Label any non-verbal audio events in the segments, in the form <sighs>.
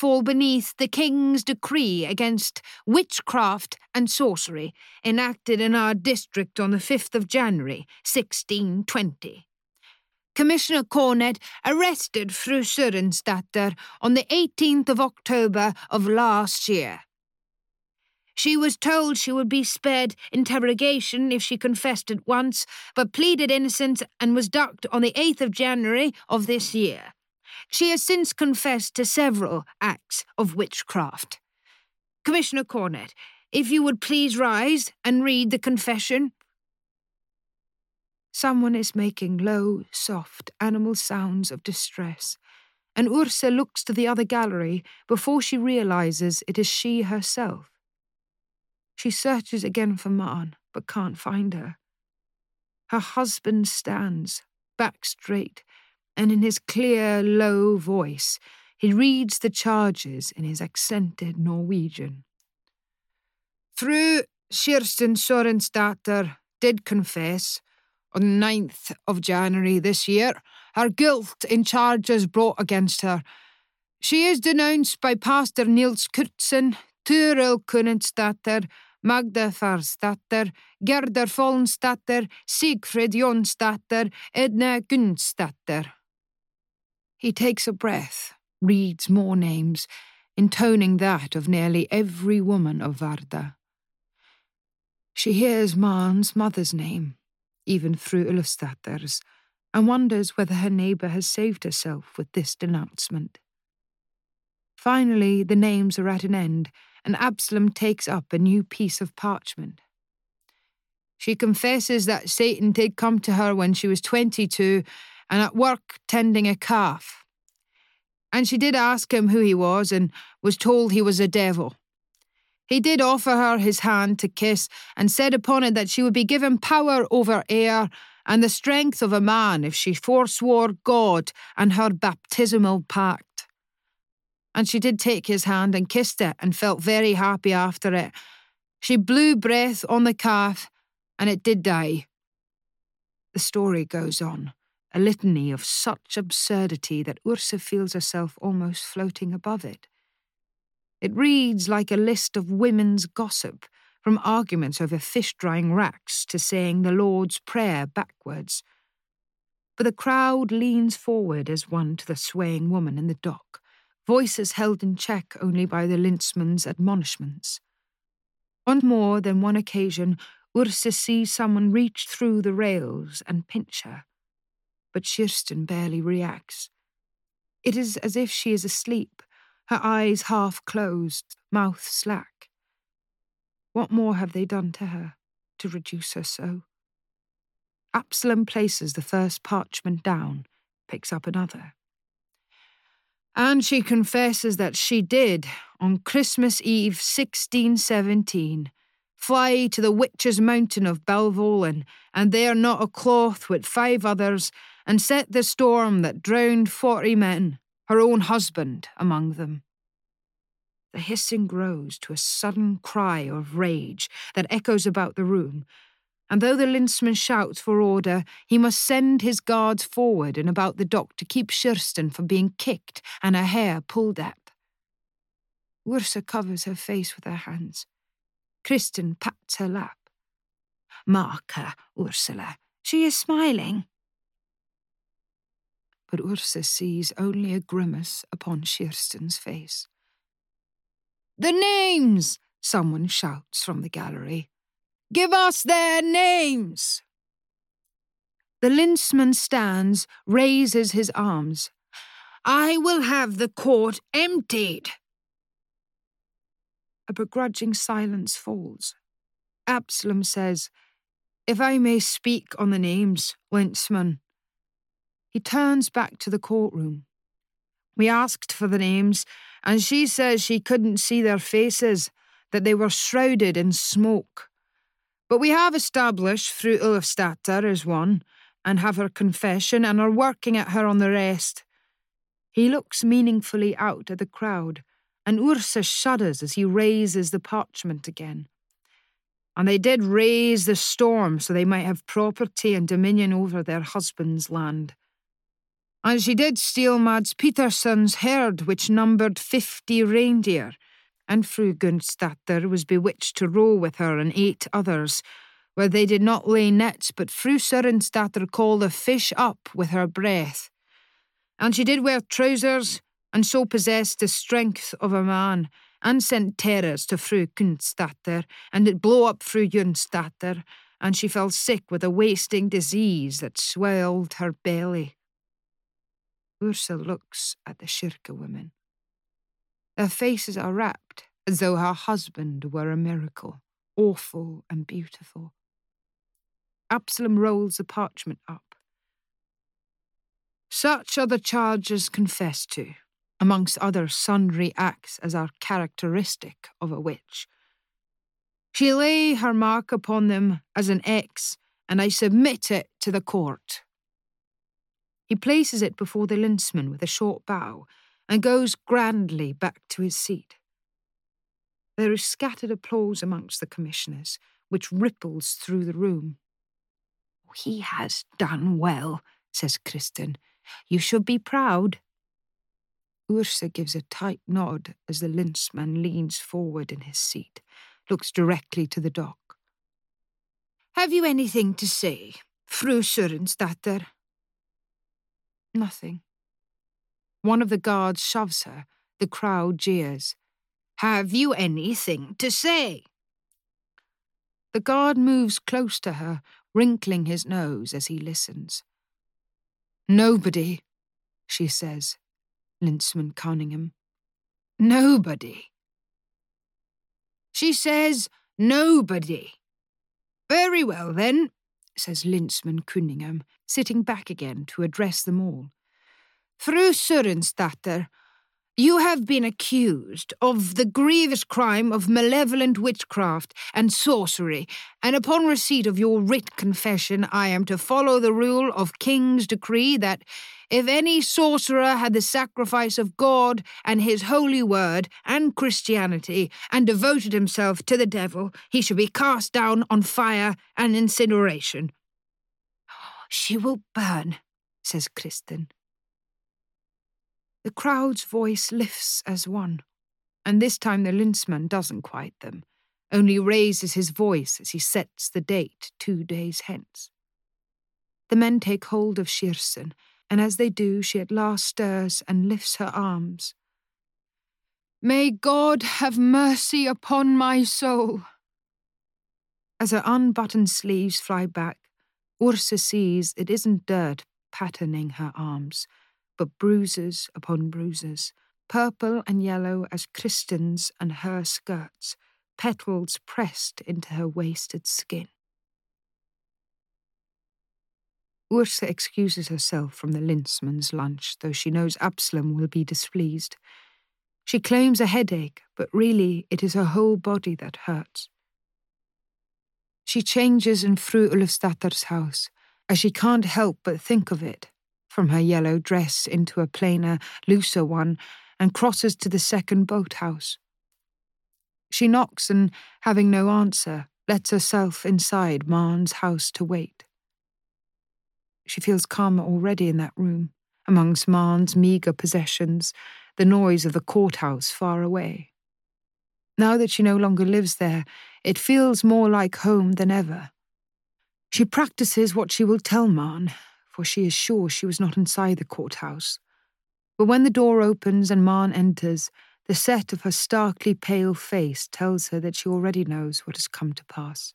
fall beneath the king's decree against witchcraft and sorcery enacted in our district on the 5th of January, 1620. Commissioner Cornet arrested Fru Sørensdatter on the 18th of October of last year. She was told she would be spared interrogation if she confessed at once, but pleaded innocence and was docked on the 8th of January of this year. She has since confessed to several acts of witchcraft. Commissioner Cornet, if you would please rise and read the confession. Someone is making low, soft, animal sounds of distress, and Ursa looks to the other gallery before she realizes it is she herself. She searches again for Maren, but can't find her. Her husband stands, back straight, and in his clear, low voice, he reads the charges in his accented Norwegian. Fru Kirsten Sorensdatter did confess on the 9th of January this year her guilt in charges brought against her. She is denounced by Pastor Niels Kurtzen, Toril Kunensdatter, Magda Farsdatter, Gerda Folnsdatter, Sigfrid Jonsdatter, Edna Gunstdatter. He takes a breath, reads more names, intoning that of nearly every woman of Vardø. She hears Maren's mother's name, even through Ulfsdatter's, and wonders whether her neighbour has saved herself with this denouncement. Finally, the names are at an end, and Absalom takes up a new piece of parchment. She confesses that Satan did come to her when she was 22 and at work tending a calf. And she did ask him who he was and was told he was a devil. He did offer her his hand to kiss and said upon it that she would be given power over air and the strength of a man if she forswore God and her baptismal pact. And she did take his hand and kissed it and felt very happy after it. She blew breath on the calf and it did die. The story goes on, a litany of such absurdity that Ursa feels herself almost floating above it. It reads like a list of women's gossip, from arguments over fish drying racks to saying the Lord's Prayer backwards. But the crowd leans forward as one to the swaying woman in the dock voices held in check only by the lintsman's admonishments. On more than one occasion, Ursa sees someone reach through the rails and pinch her, but Kirsten barely reacts. It is as if she is asleep, her eyes half closed, mouth slack. What more have they done to her to reduce her so? Absalom places the first parchment down, picks up another. And she confesses that she did, on Christmas Eve 1617, fly to the witches' mountain of Belvolen, and there not a cloth with five others, and set the storm that drowned forty men, her own husband among them. The hissing grows to a sudden cry of rage that echoes about the room, and though the lintsman shouts for order, he must send his guards forward and about the dock to keep Kirsten from being kicked and her hair pulled up. Ursa covers her face with her hands. Kristen pats her lap. Mark her, Ursula. She is smiling. But Ursa sees only a grimace upon Kirsten's face. The names! Someone shouts from the gallery. Give us their names! The lintsman stands, raises his arms. I will have the court emptied. A begrudging silence falls. Absalom says, If I may speak on the names, Lintsman. He turns back to the courtroom. We asked for the names, and she says she couldn't see their faces, that they were shrouded in smoke. But we have established Fru Ulfsdatter as one, and have her confession, and are working at her on the rest. He looks meaningfully out at the crowd, and Ursa shudders as he raises the parchment again. And they did raise the storm so they might have property and dominion over their husband's land. And she did steal Mads Petersson's herd, which numbered fifty reindeer, and Fru Gunstadter was bewitched to row with her and eight others, where they did not lay nets, but Fru Sørensdatter called the fish up with her breath. And she did wear trousers, and so possessed the strength of a man, and sent terrors to Fru Gunstadter, and it blew up Fru Gunstadter, and she fell sick with a wasting disease that swelled her belly. Ursa looks at the kirke women. Their faces are wrapped as though her husband were a miracle, awful and beautiful. Absalom rolls the parchment up. Such are the charges confessed to, amongst other sundry acts as are characteristic of a witch. She lay her mark upon them as an X, and I submit it to the court. He places it before the lintsman with a short bow and goes grandly back to his seat. There is scattered applause amongst the commissioners, which ripples through the room. He has done well, says Kristin. You should be proud. Ursa gives a tight nod as the lintsman leans forward in his seat, looks directly to the dock. Have you anything to say, Fru Sørensdatter? Nothing. One of the guards shoves her. The crowd jeers. Have you anything to say? The guard moves close to her, wrinkling his nose as he listens. Nobody, she says, Lintsman Cunningham. Nobody. She says nobody. Very well, then, says Lintsman Cunningham, sitting back again to address them all. Fru Sørensdatter, you have been accused of the grievous crime of malevolent witchcraft and sorcery, and upon receipt of your writ confession, I am to follow the rule of King's decree that if any sorcerer had the sacrifice of God and his holy word and Christianity and devoted himself to the devil, he should be cast down on fire and incineration. She will burn, says Kristin. The crowd's voice lifts as one, and this time the lintsman doesn't quiet them, only raises his voice as he sets the date two days hence. The men take hold of Kirsten, and as they do, she at last stirs and lifts her arms. May God have mercy upon my soul. As her unbuttoned sleeves fly back, Ursa sees it isn't dirt patterning her arms but bruises upon bruises, purple and yellow as Kristin's and her skirts, petals pressed into her wasted skin. Ursa excuses herself from the lintsman's lunch, though she knows Absalom will be displeased. She claims a headache, but really it is her whole body that hurts. She changes in Fru Ulfsdatter's house, as she can't help but think of it from her yellow dress into a plainer, looser one, and crosses to the second boathouse. She knocks and, having no answer, lets herself inside Maren's house to wait. She feels calmer already in that room, amongst Maren's meagre possessions, the noise of the courthouse far away. Now that she no longer lives there, it feels more like home than ever. She practices what she will tell Maren, for she is sure she was not inside the courthouse. But when the door opens and Maren enters, the set of her starkly pale face tells her that she already knows what has come to pass.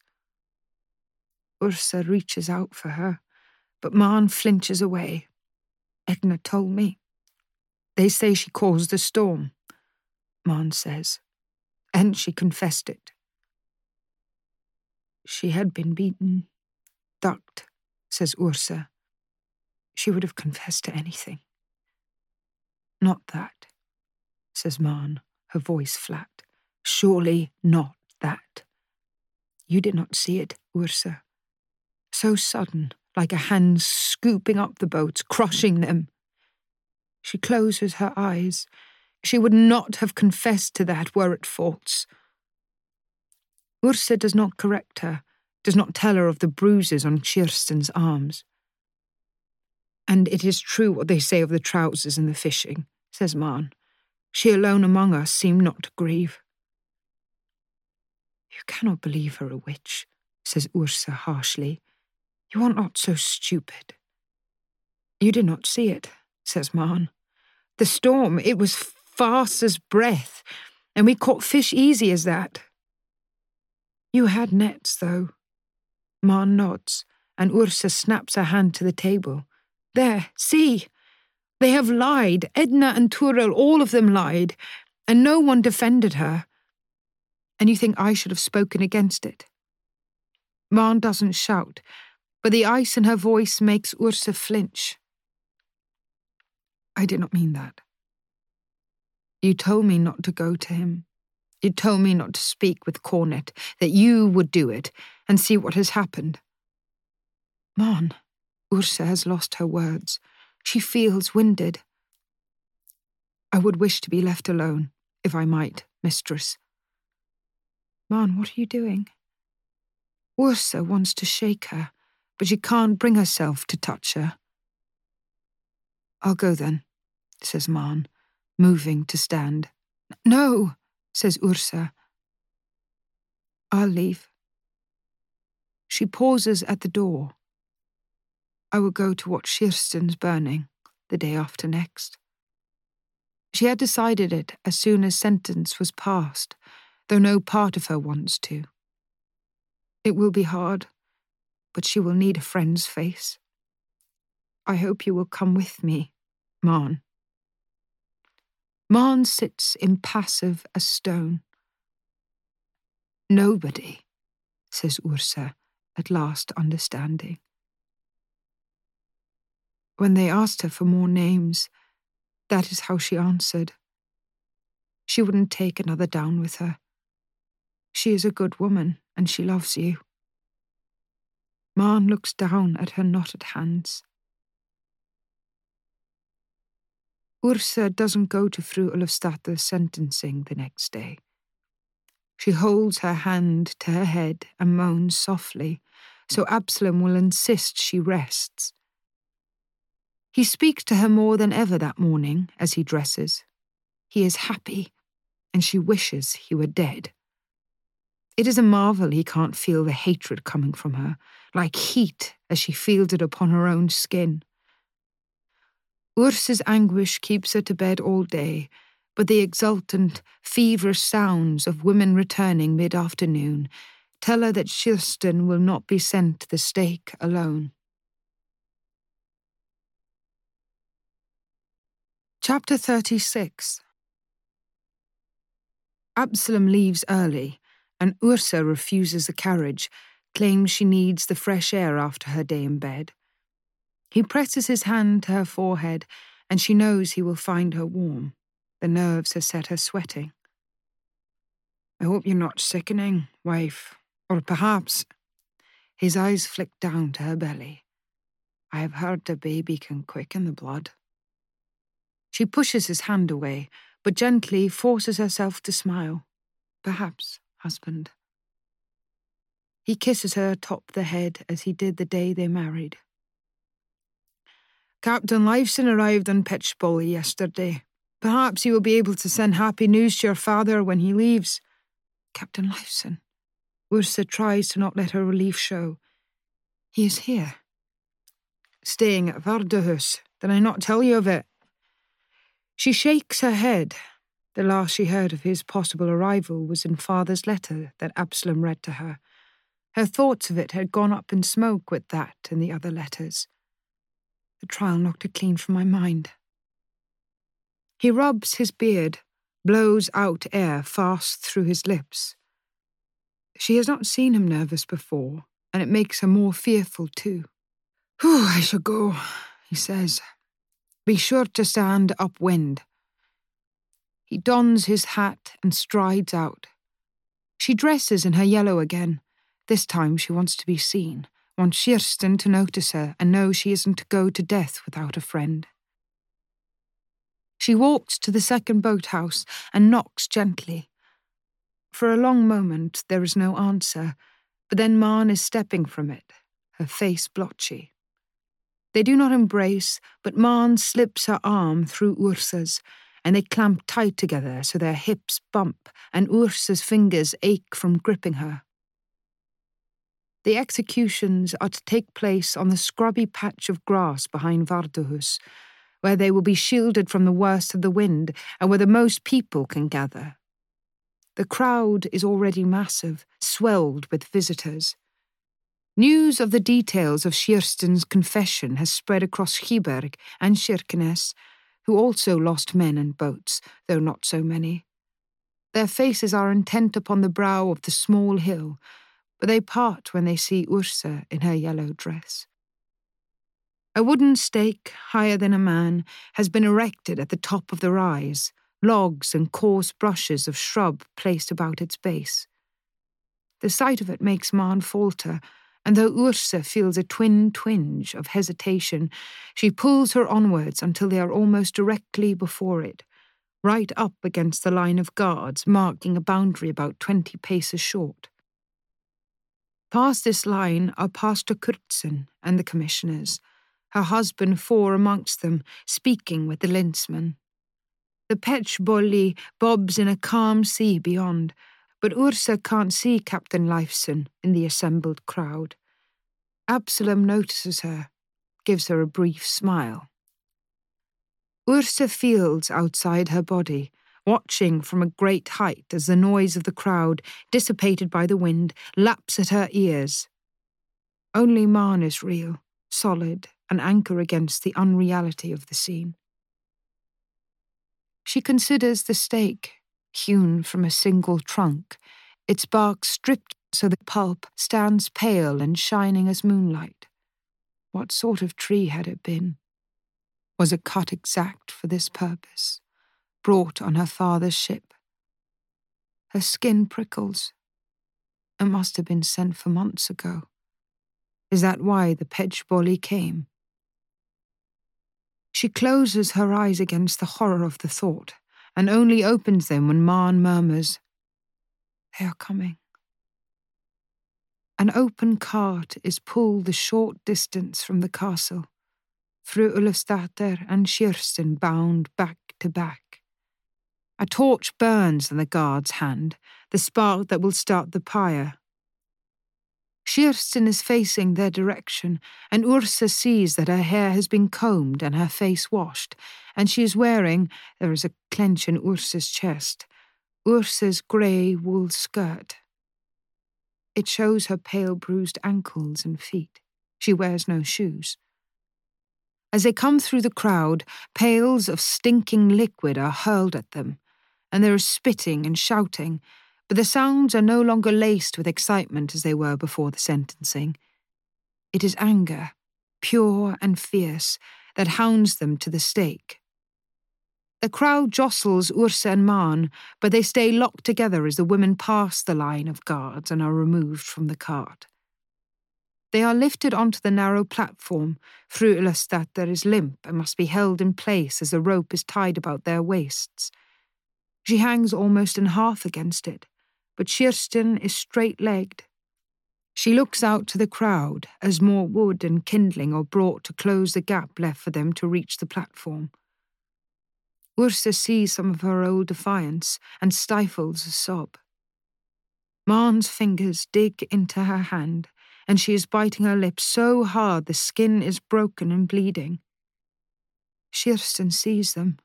Ursa reaches out for her, but Maren flinches away. Edna told me. They say she caused the storm, Maren says, and she confessed it. She had been beaten, ducked, says Ursa, she would have confessed to anything. Not that, says Maren, her voice flat. Surely not that. You did not see it, Ursa. So sudden, like a hand scooping up the boats, crushing them. She closes her eyes. She would not have confessed to that were it false. Ursa does not correct her, does not tell her of the bruises on Kirsten's arms. And it is true what they say of the trousers and the fishing, says Maren. She alone among us seemed not to grieve. You cannot believe her a witch, says Ursa harshly. You are not so stupid. You did not see it, says Maren. The storm, it was fast as breath, and we caught fish easy as that. You had nets, though. Maren nods, and Ursa snaps her hand to the table. There, see! They have lied. Edna and Toril, all of them lied, and no one defended her. And you think I should have spoken against it? Maren doesn't shout, but the ice in her voice makes Ursa flinch. I did not mean that. You told me not to go to him. You told me not to speak with Cornet, that you would do it and see what has happened. Maren, Ursa has lost her words. She feels winded. I would wish to be left alone, if I might, mistress. Maren, what are you doing? Ursa wants to shake her, but she can't bring herself to touch her. I'll go then, says Maren, moving to stand. No, says Ursa. I'll leave. She pauses at the door. I will go to watch Kirsten's burning the day after next. She had decided it as soon as sentence was passed, though no part of her wants to. It will be hard, but she will need a friend's face. I hope you will come with me, Maren. Maren sits impassive as stone. Nobody, says Ursa, at last understanding. When they asked her for more names, that is how she answered. She wouldn't take another down with her. She is a good woman, and she loves you. Maren looks down at her knotted hands. Ursa doesn't go to Fru Ulfsdatter's sentencing the next day. She holds her hand to her head and moans softly, so Absalom will insist she rests. He speaks to her more than ever that morning as he dresses. He is happy, and she wishes he were dead. It is a marvel he can't feel the hatred coming from her, like heat as she feels it upon her own skin. Ursa's anguish keeps her to bed all day, but the exultant, feverish sounds of women returning mid afternoon tell her that Kirsten will not be sent to the stake alone. Chapter 36 Absalom leaves early, and Ursa refuses the carriage, claims she needs the fresh air after her day in bed. He presses his hand to her forehead, and she knows he will find her warm. The nerves have set her sweating. I hope you're not sickening, wife. Or perhaps. His eyes flick down to her belly. I have heard the baby can quicken the blood. She pushes his hand away, but gently forces herself to smile. Perhaps, husband. He kisses her atop the head as he did the day they married. Captain Leifson arrived on Petchbolli yesterday. Perhaps he will be able to send happy news to your father when he leaves. Captain Leifson. Ursa tries to not let her relief show. He is here. Staying at Vardøhus. Did I not tell you of it? She shakes her head. The last she heard of his possible arrival was in father's letter that Absalom read to her. Her thoughts of it had gone up in smoke with that and the other letters. The trial knocked it clean from my mind. He rubs his beard, blows out air fast through his lips. She has not seen him nervous before, and it makes her more fearful too. Whew, I shall go, he says. Be sure to stand upwind. He dons his hat and strides out. She dresses in her yellow again. This time she wants to be seen wants Kirsten to notice her and know she isn't to go to death without a friend. She walks to the second boathouse and knocks gently. For a long moment there is no answer, but then Maren is stepping from it, her face blotchy. They do not embrace, but Maren slips her arm through Ursa's, and they clamp tight together so their hips bump and Ursa's fingers ache from gripping her. The executions are to take place on the scrubby patch of grass behind Vardøhus, where they will be shielded from the worst of the wind and where the most people can gather. The crowd is already massive, swelled with visitors. News of the details of Kirsten's confession has spread across Kiberg and Kirkenes, who also lost men and boats, though not so many. Their faces are intent upon the brow of the small hill, but they part when they see Ursa in her yellow dress. A wooden stake, higher than a man, has been erected at the top of the rise, logs and coarse brushes of shrub placed about its base. The sight of it makes Maren falter, and though Ursa feels a twin twinge of hesitation, she pulls her onwards until they are almost directly before it, right up against the line of guards marking a boundary about twenty paces short. Past this line are Pastor Kurtzen and the commissioners, her husband four amongst them, speaking with the lensman. The Petch Bolli bobs in a calm sea beyond, but Ursa can't see Captain Leifson in the assembled crowd. Absalom notices her, gives her a brief smile. Ursa feels outside her body, watching from a great height as the noise of the crowd, dissipated by the wind, laps at her ears. Only Maren is real, solid, an anchor against the unreality of the scene. She considers the stake, hewn from a single trunk, its bark stripped so the pulp stands pale and shining as moonlight. What sort of tree had it been? Was it cut exact for this purpose? Brought on her father's ship. Her skin prickles. It must have been sent for months ago. Is that why the Petch Bolli came? She closes her eyes against the horror of the thought and only opens them when Maren murmurs, They are coming. An open cart is pulled the short distance from the castle. through Ulfsdatter and Kirsten bound back to back. A torch burns in the guard's hand, the spark that will start the pyre. Kirsten is facing their direction, and Ursa sees that her hair has been combed and her face washed, and she is wearing, there is a clench in Ursa's chest, Ursa's grey wool skirt. It shows her pale bruised ankles and feet. She wears no shoes. As they come through the crowd, pails of stinking liquid are hurled at them and there is spitting and shouting, but the sounds are no longer laced with excitement as they were before the sentencing. It is anger, pure and fierce, that hounds them to the stake. The crowd jostles Ursa and Maren, but they stay locked together as the women pass the line of guards and are removed from the cart. They are lifted onto the narrow platform. Fru Ulfsdatter is limp and must be held in place as a rope is tied about their waists. She hangs almost in half against it, but Kirsten is straight legged. She looks out to the crowd as more wood and kindling are brought to close the gap left for them to reach the platform. Ursa sees some of her old defiance and stifles a sob. Maren's fingers dig into her hand, and she is biting her lip so hard the skin is broken and bleeding. Kirsten sees them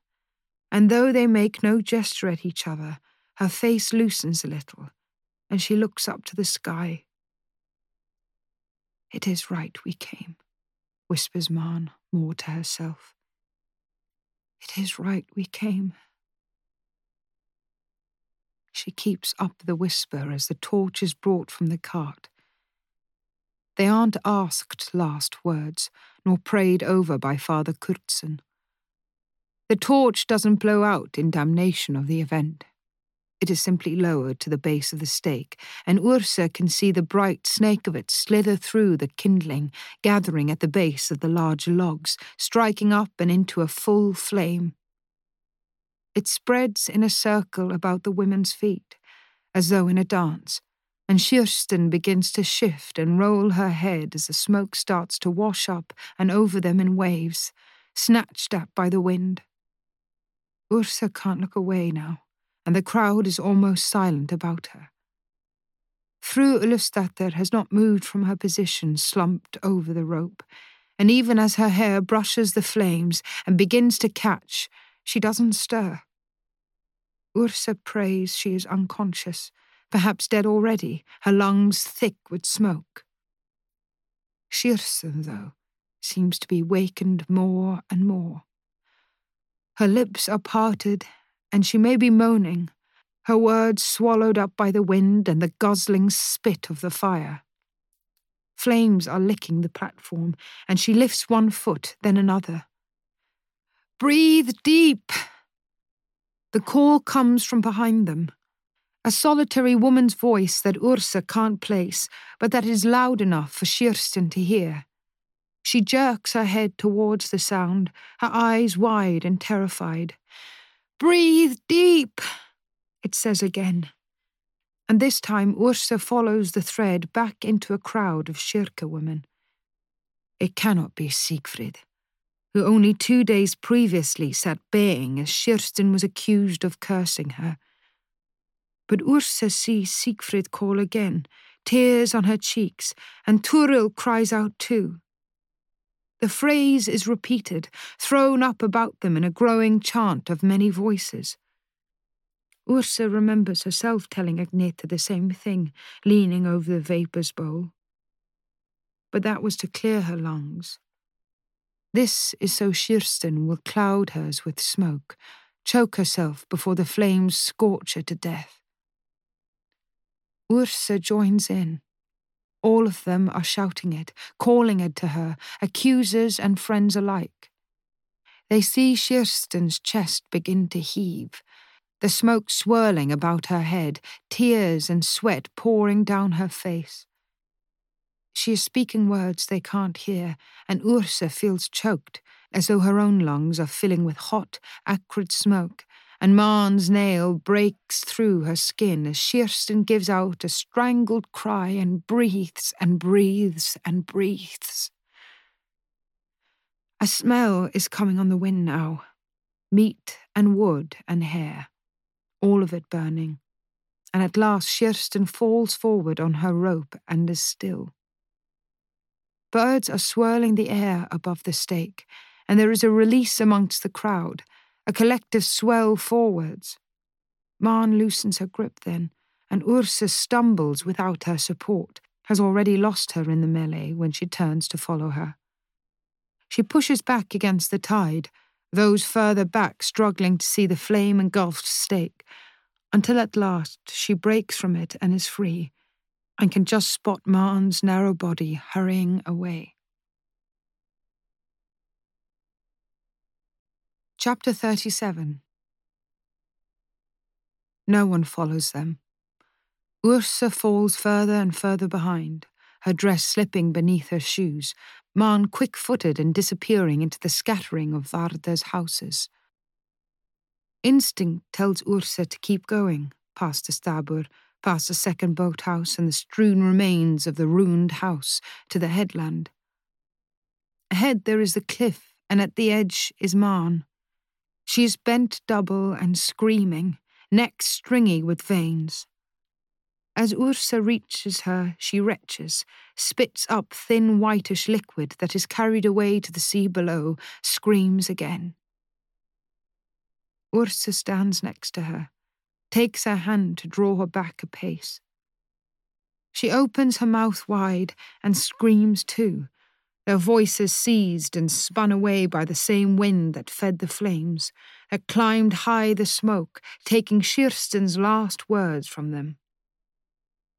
and though they make no gesture at each other, her face loosens a little, and she looks up to the sky. It is right we came, whispers Maren more to herself. It is right we came. She keeps up the whisper as the torch is brought from the cart. They aren't asked last words, nor prayed over by Father Kurtzen. The torch doesn't blow out in damnation of the event. It is simply lowered to the base of the stake, and Ursa can see the bright snake of it slither through the kindling, gathering at the base of the larger logs, striking up and into a full flame. It spreads in a circle about the women's feet, as though in a dance, and Kirsten begins to shift and roll her head as the smoke starts to wash up and over them in waves, snatched at by the wind. Ursa can't look away now, and the crowd is almost silent about her. Fru Ulfsdatter has not moved from her position, slumped over the rope, and even as her hair brushes the flames and begins to catch, she doesn't stir. Ursa prays she is unconscious, perhaps dead already, her lungs thick with smoke. Kirsten, though, seems to be wakened more and more. Her lips are parted, and she may be moaning, her words swallowed up by the wind and the guzzling spit of the fire. Flames are licking the platform, and she lifts one foot, then another. Breathe deep! The call comes from behind them. A solitary woman's voice that Ursa can't place, but that is loud enough for Kirsten to hear. She jerks her head towards the sound, her eyes wide and terrified. Breathe deep, it says again. And this time Ursa follows the thread back into a crowd of kirke women. It cannot be Sigfrid who only two days previously sat baying as Kirsten was accused of cursing her. But Ursa sees Sigfrid call again, tears on her cheeks, and Toril cries out too. The phrase is repeated, thrown up about them in a growing chant of many voices. Ursa remembers herself telling Agneta the same thing, leaning over the vapours bowl. But that was to clear her lungs. This is so Kirsten will cloud hers with smoke, choke herself before the flames scorch her to death. Ursa joins in. All of them are shouting it, calling it to her, accusers and friends alike. They see Kirsten's chest begin to heave, the smoke swirling about her head, tears and sweat pouring down her face. She is speaking words they can't hear, and Ursa feels choked, as though her own lungs are filling with hot, acrid smoke, and Maren's nail breaks through her skin as Kirsten gives out a strangled cry and breathes and breathes and breathes. A smell is coming on the wind now meat and wood and hair, all of it burning. And at last Kirsten falls forward on her rope and is still. Birds are swirling the air above the stake, and there is a release amongst the crowd, a collective swell forwards. Maren loosens her grip then, and Ursa stumbles without her support, has already lost her in the melee when she turns to follow her. She pushes back against the tide, those further back struggling to see the flame engulfed stake, until at last she breaks from it and is free, and can just spot Maren's narrow body hurrying away. Chapter 37 No one follows them. Ursa falls further and further behind, her dress slipping beneath her shoes, Maren quick footed and disappearing into the scattering of Vardø's houses. Instinct tells Ursa to keep going, past the Stabbur, past the second boathouse and the strewn remains of the ruined house to the headland. Ahead there is the cliff, and at the edge is Maren. She is bent double and screaming, neck stringy with veins. As Ursa reaches her, she retches, spits up thin whitish liquid that is carried away to the sea below, screams again. Ursa stands next to her, takes her hand to draw her back a pace. She opens her mouth wide and screams too, their voices seized and spun away by the same wind that fed the flames, that climbed high the smoke, taking Kirsten's last words from them.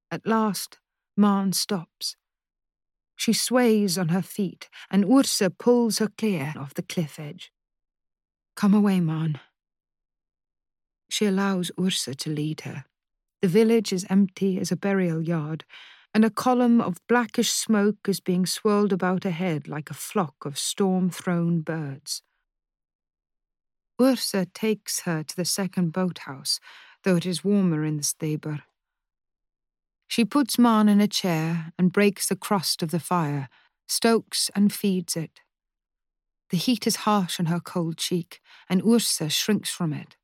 At last, Maren stops. She sways on her feet, and Ursa pulls her clear of the cliff edge. Come away, Maren, she allows Ursa to lead her. The village is empty as a burial yard, and a column of blackish smoke is being swirled about ahead like a flock of storm thrown birds. Ursa takes her to the second boathouse, though it is warmer in the Stabbur. She puts Maren in a chair and breaks the crust of the fire, stokes and feeds it. The heat is harsh on her cold cheek, and Ursa shrinks from it.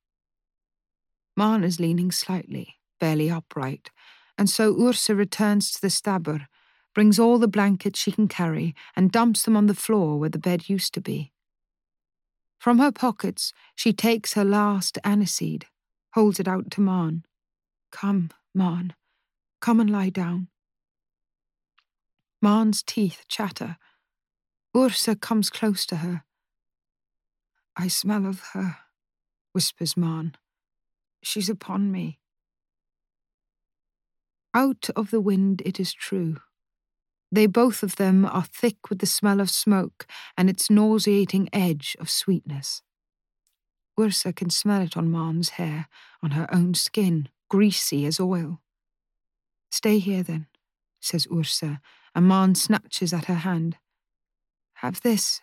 Maren is leaning slightly, barely upright, and so Ursa returns to the stabbur, brings all the blankets she can carry, and dumps them on the floor where the bed used to be. From her pockets, she takes her last aniseed, holds it out to Maren. Come, Maren, come and lie down. Maren's teeth chatter. Ursa comes close to her. I smell of her, whispers Maren. She's upon me. Out of the wind, it is true. They both of them are thick with the smell of smoke and its nauseating edge of sweetness. Ursa can smell it on Maren's hair, on her own skin, greasy as oil. Stay here then, says Ursa, and Maren snatches at her hand. Have this.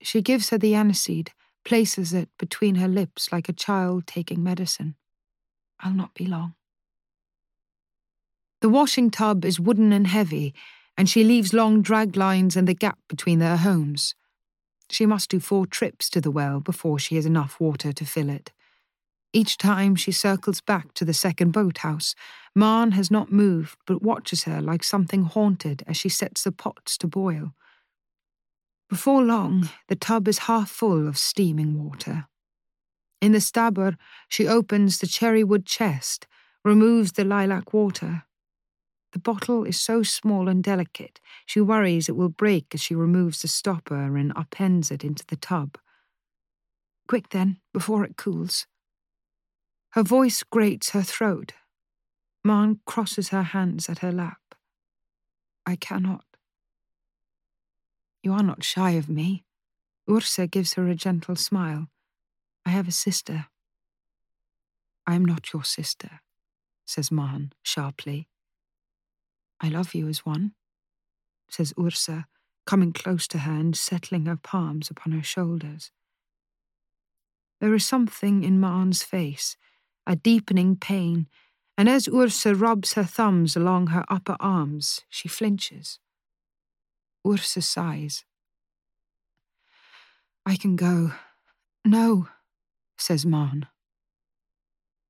She gives her the aniseed, places it between her lips like a child taking medicine. I'll not be long. The washing tub is wooden and heavy, and she leaves long drag lines in the gap between their homes. She must do four trips to the well before she has enough water to fill it. Each time she circles back to the second boathouse, Maren has not moved but watches her like something haunted as she sets the pots to boil. Before long, the tub is half full of steaming water. In the stabbur, she opens the cherry wood chest, removes the lilac water, the bottle is so small and delicate, she worries it will break as she removes the stopper and upends it into the tub. Quick then, before it cools. Her voice grates her throat. Maren crosses her hands at her lap. I cannot. You are not shy of me. Ursa gives her a gentle smile. I have a sister. I am not your sister, says Maren sharply. I love you as one, says Ursa, coming close to her and settling her palms upon her shoulders. There is something in Maren's face, a deepening pain, and as Ursa rubs her thumbs along her upper arms, she flinches. Ursa sighs. I can go. No, says Maren.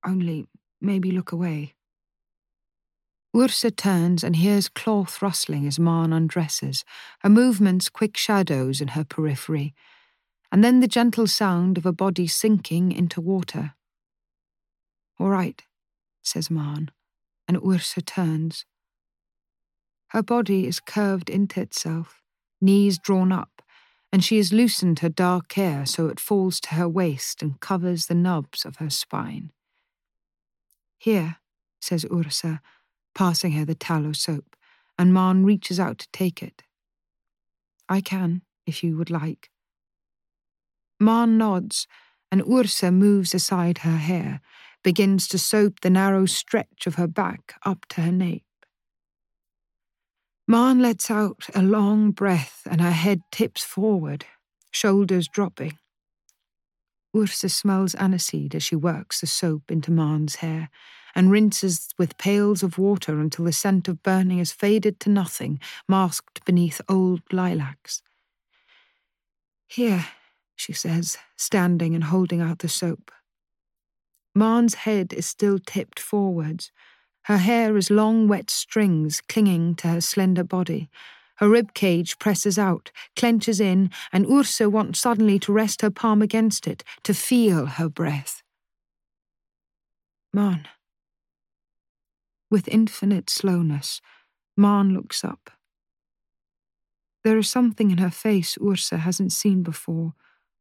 Only maybe look away. Ursa turns and hears cloth rustling as Maren undresses, her movements quick shadows in her periphery, and then the gentle sound of a body sinking into water. All right, says Maren, and Ursa turns. Her body is curved into itself, knees drawn up, and she has loosened her dark hair so it falls to her waist and covers the knobs of her spine. Here, says Ursa, passing her the tallow soap, and Maren reaches out to take it. I can, if you would like. Maren nods, and Ursa moves aside her hair, begins to soap the narrow stretch of her back up to her nape. Maren lets out a long breath, and her head tips forward, shoulders dropping. Ursa smells aniseed as she works the soap into Maren's hair and rinses with pails of water until the scent of burning has faded to nothing, masked beneath old lilacs. Here, she says, standing and holding out the soap. Maren's head is still tipped forwards. Her hair is long, wet strings clinging to her slender body. Her rib cage presses out, clenches in, and Ursa wants suddenly to rest her palm against it, to feel her breath. Maren, with infinite slowness, Maren looks up. There is something in her face Ursa hasn't seen before,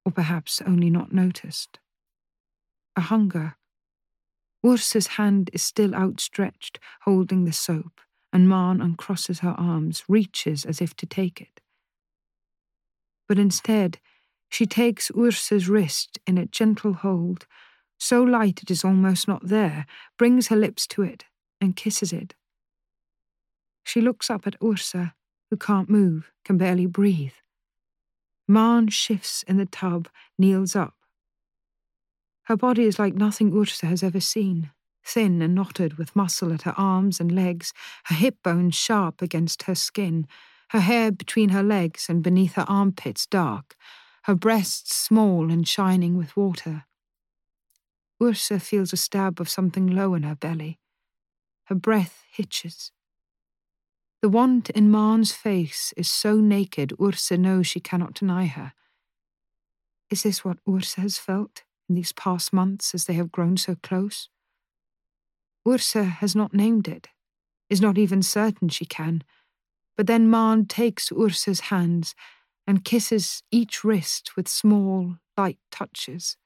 or perhaps only not noticed. A hunger. Ursa's hand is still outstretched, holding the soap, and Maren uncrosses her arms, reaches as if to take it. But instead, she takes Ursa's wrist in a gentle hold, so light it is almost not there, brings her lips to it, and kisses it. She looks up at Ursa, who can't move, can barely breathe. Maren shifts in the tub, kneels up. Her body is like nothing Ursa has ever seen, thin and knotted with muscle at her arms and legs, her hip bones sharp against her skin, her hair between her legs and beneath her armpits dark, her breasts small and shining with water. Ursa feels a stab of something low in her belly. Her breath hitches. The want in Maren's face is so naked Ursa knows she cannot deny her. Is this what Ursa has felt in these past months as they have grown so close? Ursa has not named it, is not even certain she can, but then Maren takes Ursa's hands and kisses each wrist with small, light touches.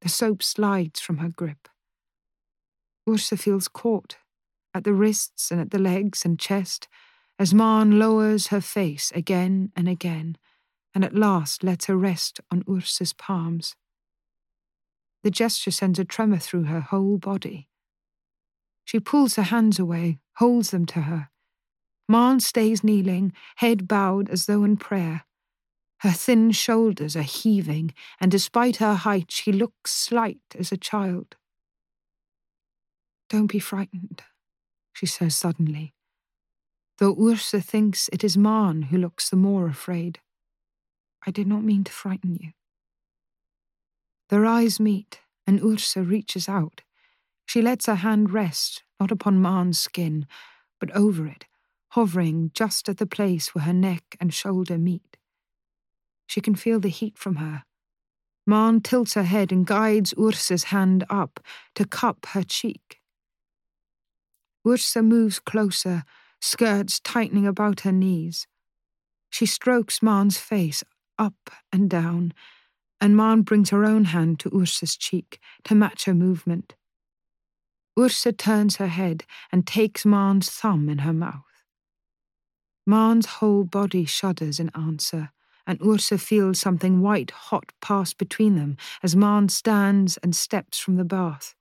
The soap slides from her grip. Ursa feels caught at the wrists and at the legs and chest as Maren lowers her face again and again and at last lets her rest on Ursa's palms. The gesture sends a tremor through her whole body. She pulls her hands away, holds them to her. Maren stays kneeling, head bowed as though in prayer. Her thin shoulders are heaving, and despite her height, she looks slight as a child. Don't be frightened, she says suddenly, though Ursa thinks it is Maren who looks the more afraid. I did not mean to frighten you. Their eyes meet, and Ursa reaches out. She lets her hand rest, not upon Maren's skin, but over it, hovering just at the place where her neck and shoulder meet. She can feel the heat from her. Maren tilts her head and guides Ursa's hand up to cup her cheek. Ursa moves closer, skirts tightening about her knees. She strokes Maren's face up and down, and Maren brings her own hand to Ursa's cheek to match her movement. Ursa turns her head and takes Maren's thumb in her mouth. Maren's whole body shudders in answer, and Ursa feels something white hot pass between them as Maren stands and steps from the bath.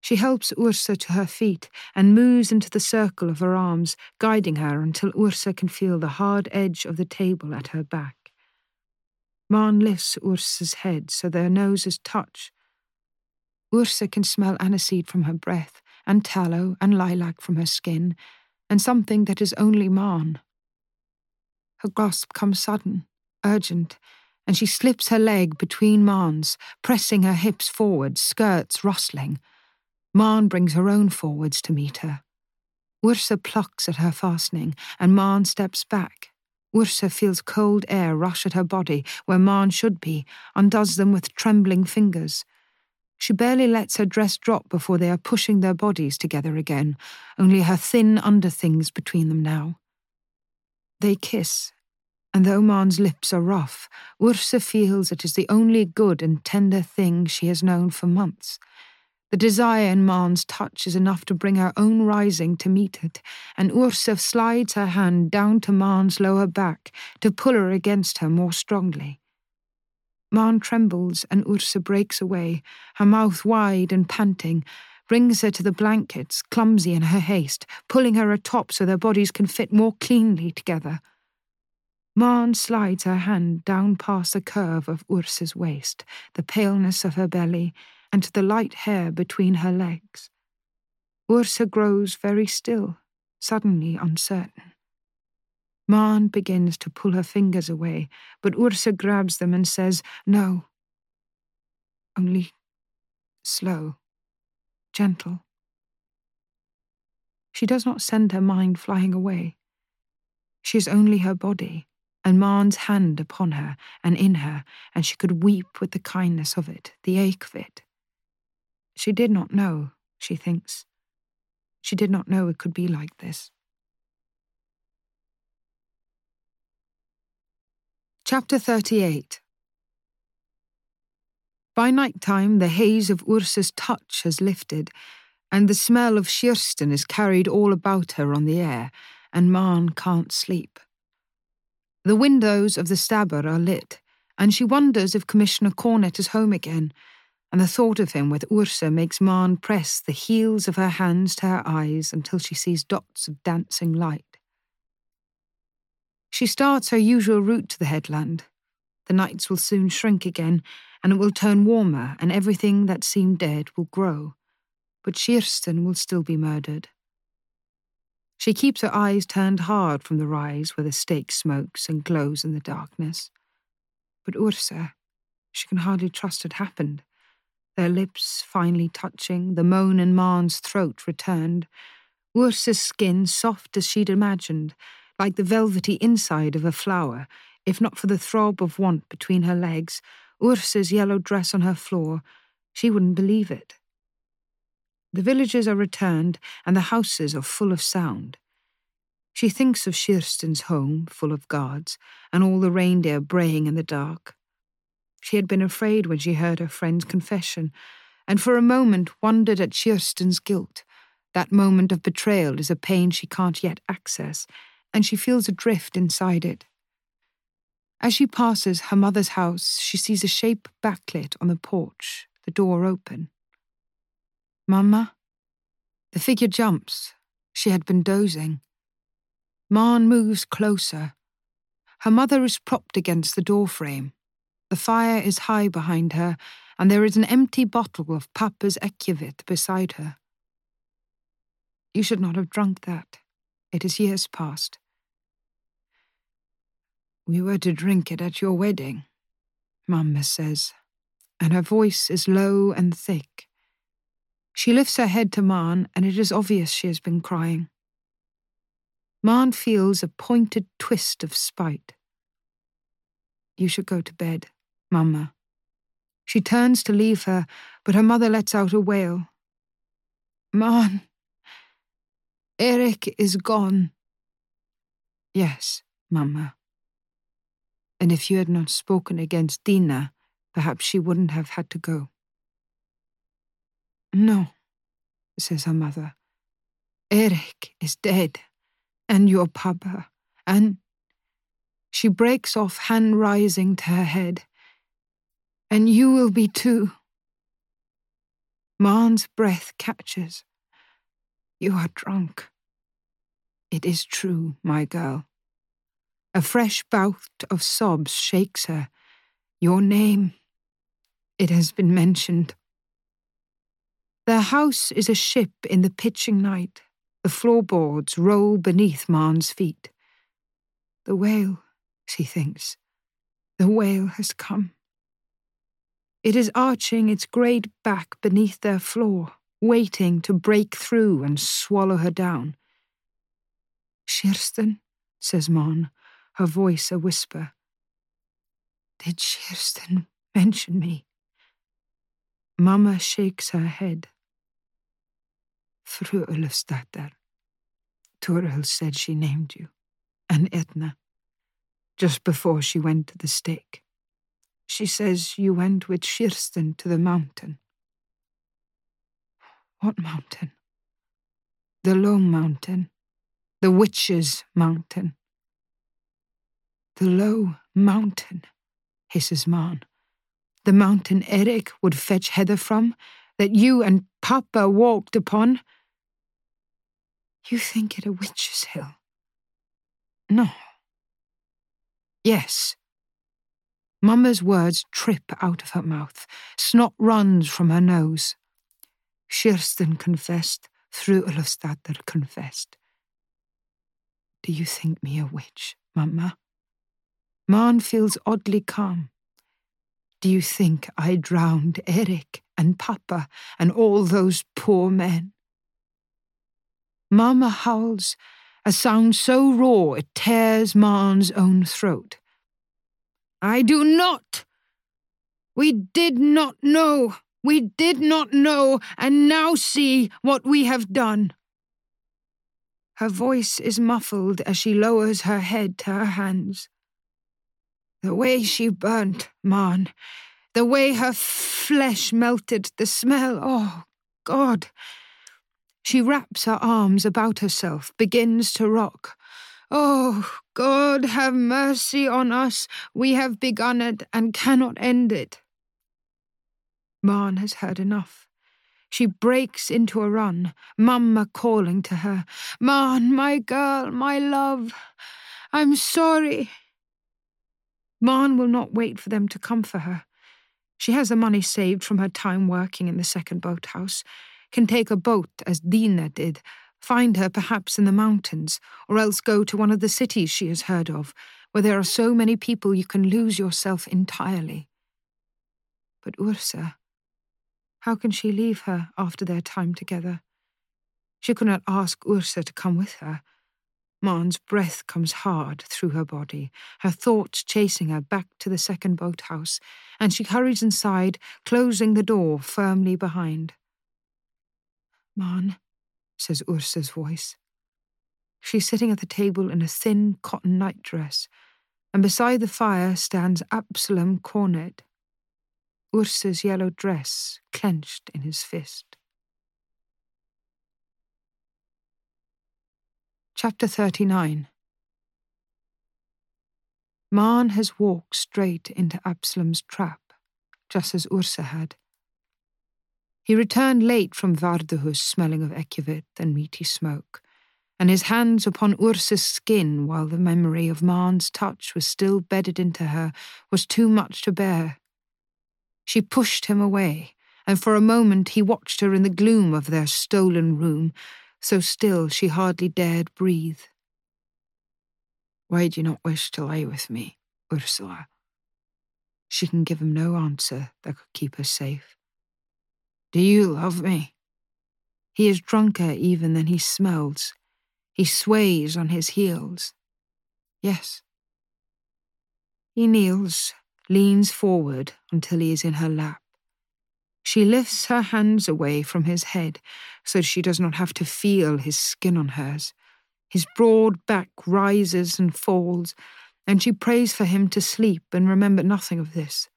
She helps Ursa to her feet and moves into the circle of her arms, guiding her until Ursa can feel the hard edge of the table at her back. Maren lifts Ursa's head so their noses touch. Ursa can smell aniseed from her breath, and tallow and lilac from her skin, and something that is only Maren. Her grasp comes sudden, urgent, and she slips her leg between Maren's, pressing her hips forward, skirts rustling. Maren brings her own forwards to meet her. Ursa plucks at her fastening, and Maren steps back, Ursa feels cold air rush at her body where Maren should be, undoes them with trembling fingers. She barely lets her dress drop before they are pushing their bodies together again, only her thin underthings between them now. They kiss, and though Maren's lips are rough, Ursa feels it is the only good and tender thing she has known for months. The desire in Maren's touch is enough to bring her own rising to meet it, and Ursa slides her hand down to Maren's lower back to pull her against her more strongly. Maren trembles and Ursa breaks away, her mouth wide and panting, brings her to the blankets, clumsy in her haste, pulling her atop so their bodies can fit more cleanly together. Maren slides her hand down past the curve of Ursa's waist, the paleness of her belly, and to the light hair between her legs. Ursa grows very still, suddenly uncertain. Maren begins to pull her fingers away, but Ursa grabs them and says, No. Only slow, gentle. She does not send her mind flying away. She is only her body, and Maren's hand upon her and in her, and she could weep with the kindness of it, the ache of it. She did not know, she thinks. She did not know it could be like this. Chapter 38 By night time, the haze of Ursa's touch has lifted, and the smell of Kirsten is carried all about her on the air, and Maren can't sleep. The windows of the stabbur are lit, and she wonders if Commissioner Cornet is home again and the thought of him with Ursa makes Maren press the heels of her hands to her eyes until she sees dots of dancing light. She starts her usual route to the headland. The nights will soon shrink again, and it will turn warmer, and everything that seemed dead will grow. but Kirsten will still be murdered. She keeps her eyes turned hard from the rise where the stake smokes and glows in the darkness. But Ursa, she can hardly trust had happened. Their lips finally touching, the moan in Maren's throat returned. Ursa's skin soft as she'd imagined, like the velvety inside of a flower, if not for the throb of want between her legs, Ursa's yellow dress on her floor, she wouldn't believe it. The villagers are returned, and the houses are full of sound. She thinks of Kirsten's home, full of guards, and all the reindeer braying in the dark. She had been afraid when she heard her friend's confession, and for a moment wondered at Kirsten's guilt. That moment of betrayal is a pain she can't yet access, and she feels adrift inside it. As she passes her mother's house, she sees a shape backlit on the porch, the door open. Mamma? The figure jumps. She had been dozing. Maren moves closer. Her mother is propped against the doorframe. The fire is high behind her, and there is an empty bottle of Papa's Akvavit beside her. You should not have drunk that. It is years past. We were to drink it at your wedding, Mamma says, and her voice is low and thick. She lifts her head to Maren, and it is obvious she has been crying. Maren feels a pointed twist of spite. You should go to bed, Mamma. She turns to leave her, but her mother lets out a wail. Maren, Eric is gone. Yes, Mamma. And if you had not spoken against Diinna, perhaps she wouldn't have had to go. No, says her mother. Eric is dead, and your papa, and. She breaks off, hand rising to her head. And you will be too. Maren's breath catches. You are drunk. It is true, my girl. A fresh bout of sobs shakes her. Your name. It has been mentioned their house is a ship in the pitching night. The floorboards roll beneath Maren's feet. The whale, she thinks. The whale has come. It is arching its great back beneath their floor, waiting to break through and swallow her down. Kirsten, says Maren, her voice a whisper. Did Kirsten mention me? Mamma shakes her head. Fru Ulfsdatter. Toril said she named you, and Etna, just before she went to the stake. She says you went with Kirsten to the mountain. What mountain? The low mountain, the witch's mountain. The low mountain, hisses Maren. The mountain Eric would fetch heather from, that you and Papa walked upon. You think it a witch's hill? No. Yes. Mamma's words trip out of her mouth. Snot runs from her nose. Kirsten confessed, Fru Ulfsdatter confessed. Do you think me a witch, Mamma? Maren feels oddly calm. Do you think I drowned Eric and Papa and all those poor men? Mamma howls, a sound so raw it tears Maren's own throat. I do not! We did not know! We did not know, and now see what we have done. Her voice is muffled as she lowers her head to her hands. The way she burnt, Maren, the way her flesh melted, the smell, oh, God, she wraps her arms about herself, begins to rock. Oh, God, have mercy on us. We have begun it and cannot end it. Maren has heard enough. She breaks into a run, Mamma calling to her. Maren, my girl, my love, I'm sorry. Maren will not wait for them to come for her. She has the money saved from her time working in the second boathouse. can take a boat as Dina did, find her perhaps in the mountains, or else go to one of the cities she has heard of, where there are so many people you can lose yourself entirely. But Ursa, how can she leave her after their time together? She could not ask Ursa to come with her. Maren's breath comes hard through her body, her thoughts chasing her back to the second boathouse, and she hurries inside, closing the door firmly behind. Maren, says Ursa's voice. She's sitting at the table in a thin cotton nightdress, and beside the fire stands Absalom Cornet, Ursa's yellow dress clenched in his fist. Chapter 39 Maren has walked straight into Absalom's trap, just as Ursa had. He returned late from Vardøhus smelling of akvavit and meaty smoke, and his hands upon Ursa's skin while the memory of Maren's touch was still bedded into her was too much to bear. She pushed him away, and for a moment he watched her in the gloom of their stolen room, so still she hardly dared breathe. Why do you not wish to lie with me, Ursula? She can give him no answer that could keep her safe. Do you love me? He is drunker even than he smells. He sways on his heels. Yes. He kneels, leans forward until he is in her lap. She lifts her hands away from his head so she does not have to feel his skin on hers. His broad back rises and falls, and she prays for him to sleep and remember nothing of this.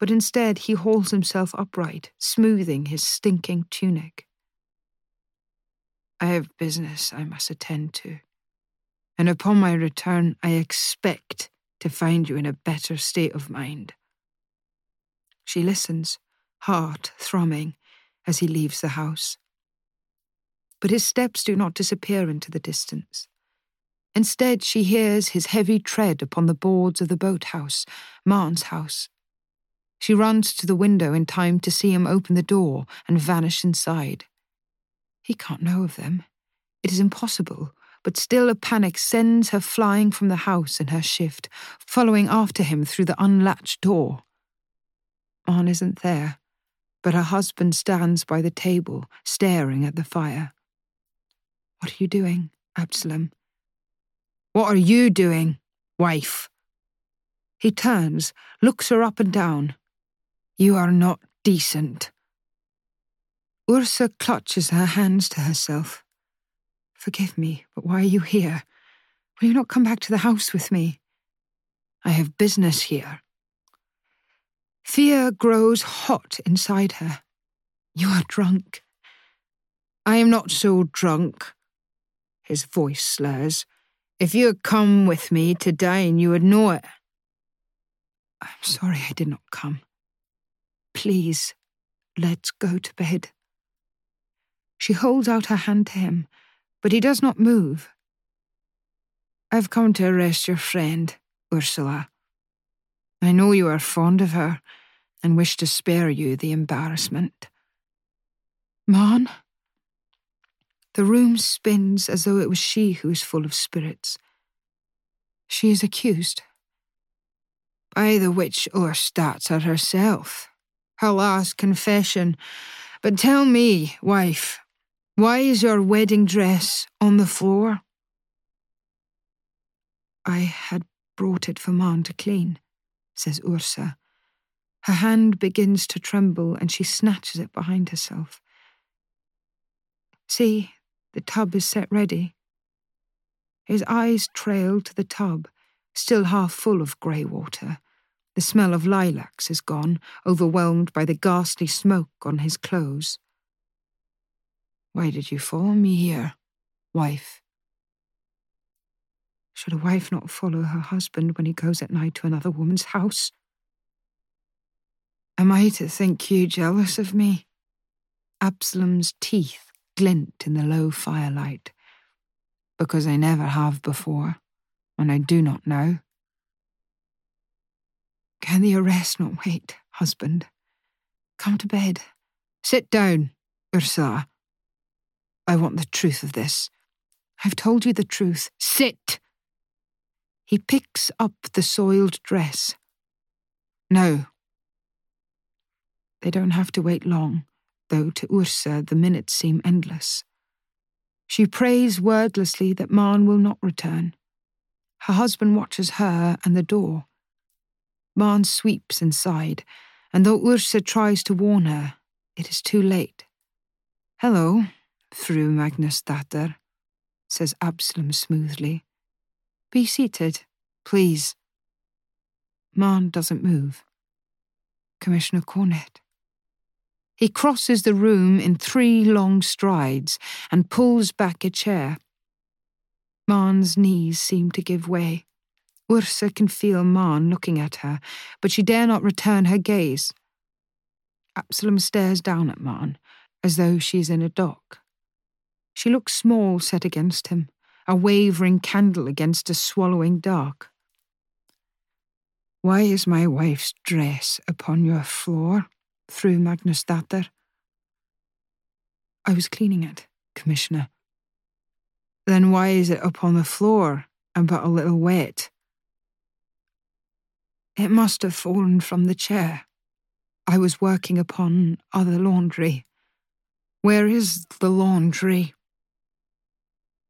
But instead, he hauls himself upright, smoothing his stinking tunic. I have business I must attend to, and upon my return, I expect to find you in a better state of mind. She listens heart thrumming as he leaves the house. But his steps do not disappear into the distance. Instead, she hears his heavy tread upon the boards of the boathouse, Maren's house. She runs to the window in time to see him open the door and vanish inside. He can't know of them. It is impossible, but still a panic sends her flying from the house in her shift, following after him through the unlatched door. Maren isn't there, but her husband stands by the table, staring at the fire. What are you doing, Absalom? What are you doing, wife? He turns, looks her up and down. You are not decent. Ursa clutches her hands to herself. Forgive me, but why are you here? Will you not come back to the house with me? I have business here. Fear grows hot inside her. You are drunk. I am not so drunk. His voice slurs. If you had come with me to dine, you would know it. I'm sorry I did not come. Please, let's go to bed. She holds out her hand to him, but he does not move. I've come to arrest your friend, Ursula. I know you are fond of her and wish to spare you the embarrassment. Maren? The room spins as though it was she who is full of spirits. She is accused. By the witch Ulfsdatter herself. Her last confession. But tell me, wife, why is your wedding dress on the floor? I had brought it for Maren to clean says Ursa. Her hand begins to tremble and she snatches it behind herself. See, the tub is set ready. His eyes trail to the tub, still half full of grey water. The smell of lilacs is gone, overwhelmed by the ghastly smoke on his clothes. Why did you follow me here, wife? Should a wife not follow her husband when he goes at night to another woman's house? Am I to think you jealous of me? Absalom's teeth glint in the low firelight. Because I never have before, and I do not now. Can the arrest not wait, husband? Come to bed. Sit down, Ursula, I want the truth of this. I've told you the truth. Sit! He picks up the soiled dress. No. They don't have to wait long, though to Ursa the minutes seem endless. She prays wordlessly that Maren will not return. Her husband watches her and the door. Maren sweeps inside, and though Ursa tries to warn her, it is too late. Hello, Fru Magnusdatter, says Absalom smoothly. Be seated, please. Maren doesn't move. Commissioner Cornet. He crosses the room in three long strides and pulls back a chair. Maren's knees seem to give way. Ursa can feel Maren looking at her, but she dare not return her gaze. Absalom stares down at Maren, as though she is in a dock. She looks small set against him, a wavering candle against a swallowing dark. Why is my wife's dress upon your floor? Fru Magnusdatter. I was cleaning it, Commissioner. Then why is it upon the floor and but a little wet? It must have fallen from the chair. I was working upon other laundry. Where is the laundry?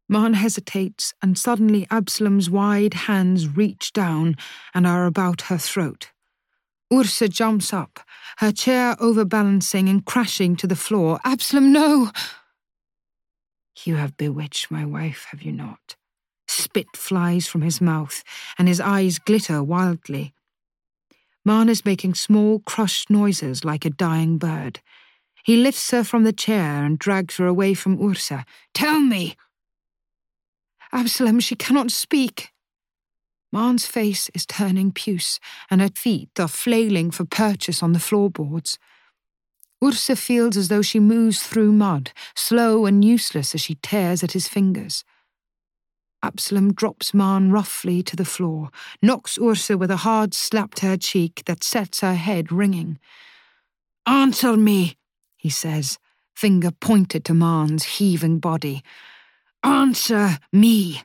Maren hesitates, and suddenly Absalom's wide hands reach down and are about her throat. Ursa jumps up, her chair overbalancing and crashing to the floor. Absalom, no! You have bewitched my wife, have you not? Spit flies from his mouth, and his eyes glitter wildly. Maren is making small, crushed noises like a dying bird. He lifts her from the chair and drags her away from Ursa. Tell me! Absalom, she cannot speak. Maren's face is turning puce, and her feet are flailing for purchase on the floorboards. Ursa feels as though she moves through mud, slow and useless as she tears at his fingers. Absalom drops Maren roughly to the floor, knocks Ursa with a hard slap to her cheek that sets her head ringing. Answer me, he says, finger pointed to Maren's heaving body. Answer me.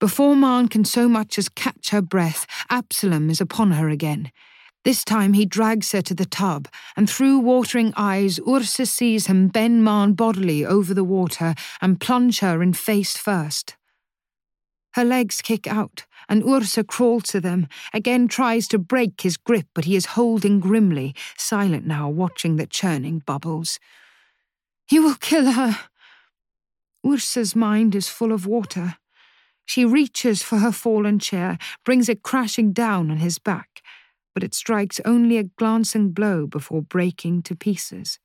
Before Maren can so much as catch her breath, Absalom is upon her again. This time he drags her to the tub, and through watering eyes, Ursa sees him bend Maren bodily over the water and plunge her in face first. Her legs kick out, and Ursa crawls to them, again tries to break his grip, but he is holding grimly, silent now, watching the churning bubbles. You will kill her. Ursa's mind is full of water. She reaches for her fallen chair, brings it crashing down on his back, but it strikes only a glancing blow before breaking to pieces.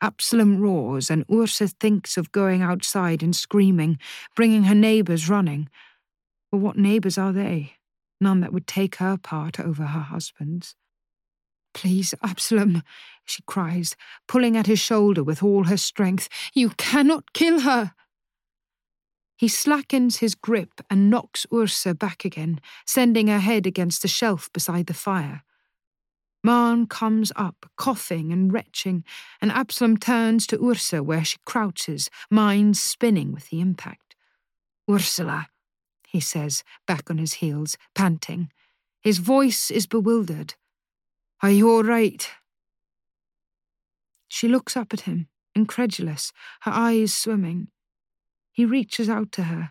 Absalom roars, and Ursa thinks of going outside and screaming, bringing her neighbours running. But what neighbours are they? None that would take her part over her husband's. Please, Absalom, she cries, pulling at his shoulder with all her strength. You cannot kill her. He slackens his grip and knocks Ursa back again, sending her head against the shelf beside the fire. Maren comes up, coughing and retching, and Absalom turns to Ursa where she crouches, mind spinning with the impact. Ursula, he says, back on his heels, panting. His voice is bewildered. Are you all right? She looks up at him, incredulous, her eyes swimming. He reaches out to her.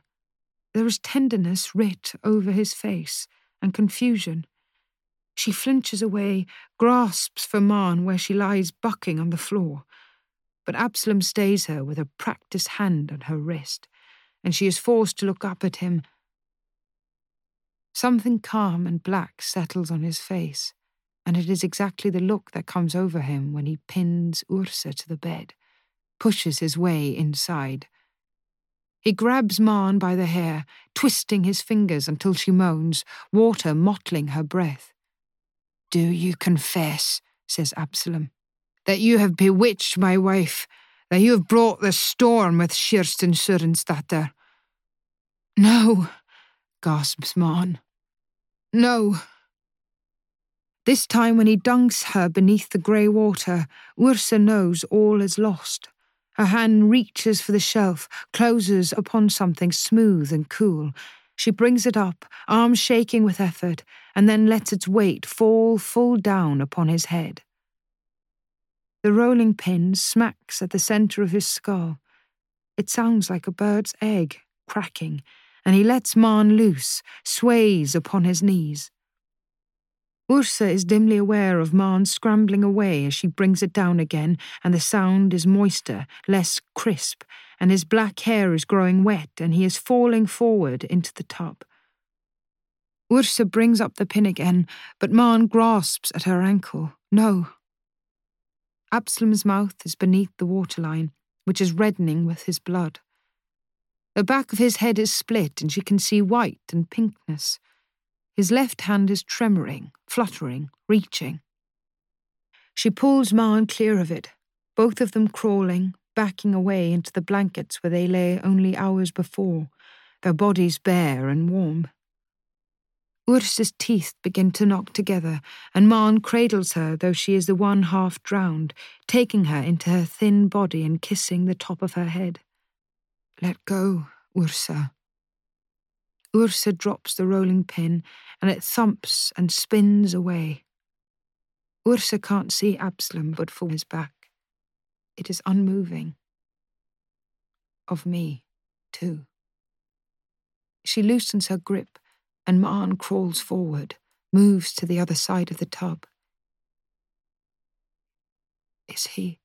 There is tenderness writ over his face and confusion. She flinches away, grasps for Maren where she lies bucking on the floor. But Absalom stays her with a practised hand on her wrist, and she is forced to look up at him. Something calm and black settles on his face, and it is exactly the look that comes over him when he pins Ursa to the bed, pushes his way inside. He grabs Maren by the hair, twisting his fingers until she moans, water mottling her breath. Do you confess, says Absalom, that you have bewitched my wife, that you have brought the storm with Kirsten Sørensdatter? No, gasps Maren. No. This time, when he dunks her beneath the grey water, Ursa knows all is lost. Her hand reaches for the shelf, closes upon something smooth and cool. She brings it up, arms shaking with effort, and then lets its weight fall full down upon his head. The rolling pin smacks at the centre of his skull. It sounds like a bird's egg cracking, and he lets Maren loose, sways upon his knees. Ursa is dimly aware of Maren scrambling away as she brings it down again, and the sound is moister, less crisp, and his black hair is growing wet, and he is falling forward into the tub. Ursa brings up the pin again, but Maren grasps at her ankle. No. Absalom's mouth is beneath the waterline, which is reddening with his blood. The back of his head is split, and she can see white and pinkness. His left hand is tremoring, fluttering, reaching. She pulls Maren clear of it, both of them crawling, backing away into the blankets where they lay only hours before, their bodies bare and warm. Ursa's teeth begin to knock together, and Maren cradles her, though she is the one half drowned, taking her into her thin body and kissing the top of her head. Let go, Ursa, Ursa drops the rolling pin and it thumps and spins away. Ursa can't see Absalom but for his back. It is unmoving. Of me, too. She loosens her grip and Maren crawls forward, moves to the other side of the tub. Is he?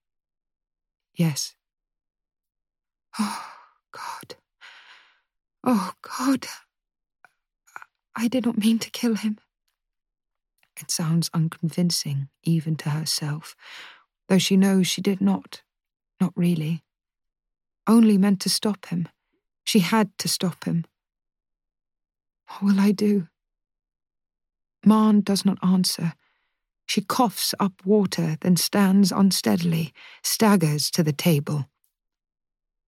Yes. <sighs> Oh, God. Oh, God. I did not mean to kill him. It sounds unconvincing, even to herself, though she knows she did not. Not really. Only meant to stop him. She had to stop him. What will I do? Maren does not answer. She coughs up water, then stands unsteadily, staggers to the table.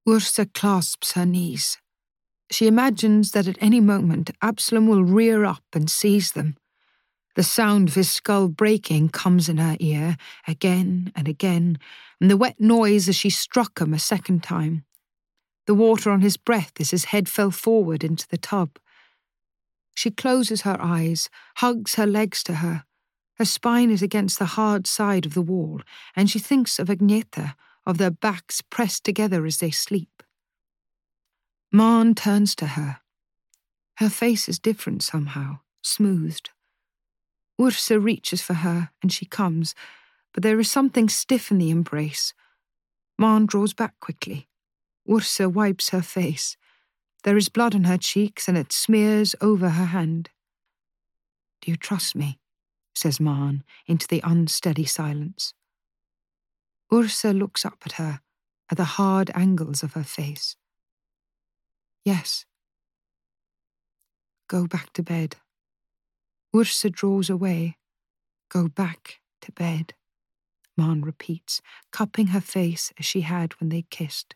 Ursa clasps her knees. She imagines that at any moment Absalom will rear up and seize them. The sound of his skull breaking comes in her ear again and again, and the wet noise as she struck him a second time. The water on his breath as his head fell forward into the tub. She closes her eyes, hugs her legs to her. Her spine is against the hard side of the wall, and she thinks of Agneta, of their backs pressed together as they sleep. Maren turns to her. Her face is different somehow, smoothed. Ursa reaches for her, and she comes, but there is something stiff in the embrace. Maren draws back quickly. Ursa wipes her face. There is blood on her cheeks, and it smears over her hand. Do you trust me? says Maren into the unsteady silence. Ursa looks up at her, at the hard angles of her face. Yes. Go back to bed. Ursa draws away. Go back to bed, Maren repeats, cupping her face as she had when they kissed.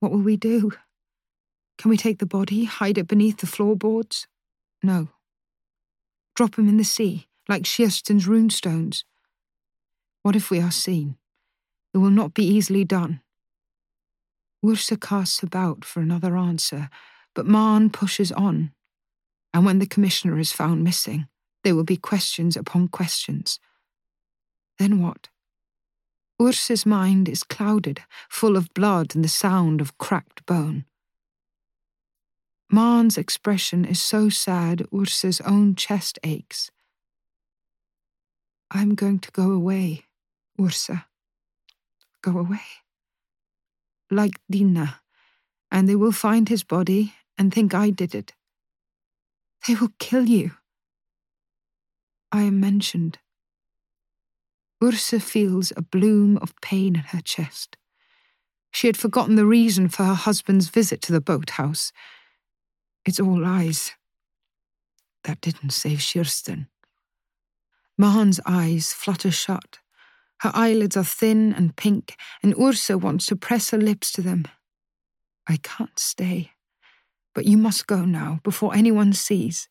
What will we do? Can we take the body, hide it beneath the floorboards? No. Drop him in the sea, like Kirsten's runestones. What if we are seen? It will not be easily done. Ursa casts about for another answer, but Maren pushes on. And when the commissioner is found missing, there will be questions upon questions. Then what? Ursa's mind is clouded, full of blood and the sound of cracked bone. Maren's expression is so sad Ursa's own chest aches. I'm going to go away, Ursa. Go away like Diinna, and they will find his body and think I did it. They will kill you. I am mentioned. Ursa feels a bloom of pain in her chest. She had forgotten the reason for her husband's visit to the boathouse. It's all lies. That didn't save Kirsten. Maren's eyes flutter shut. Her eyelids are thin and pink, and Ursa wants to press her lips to them. I can't stay, but you must go now before anyone sees.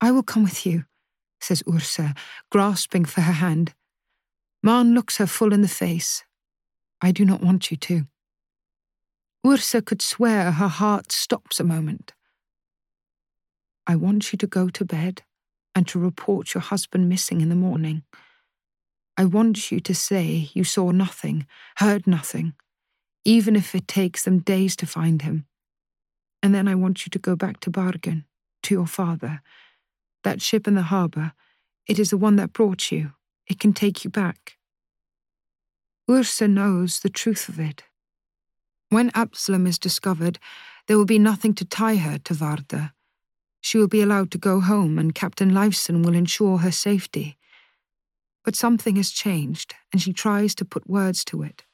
I will come with you, says Ursa, grasping for her hand. Maren looks her full in the face. I do not want you to. Ursa could swear her heart stops a moment. I want you to go to bed and to report your husband missing in the morning. I want you to say you saw nothing, heard nothing, even if it takes them days to find him. And then I want you to go back to Bergen, to your father. That ship in the harbour, it is the one that brought you. It can take you back. Ursa knows the truth of it. When Absalom is discovered, there will be nothing to tie her to Vardø. She will be allowed to go home, and Captain Leifson will ensure her safety. But something has changed, and she tries to put words to it.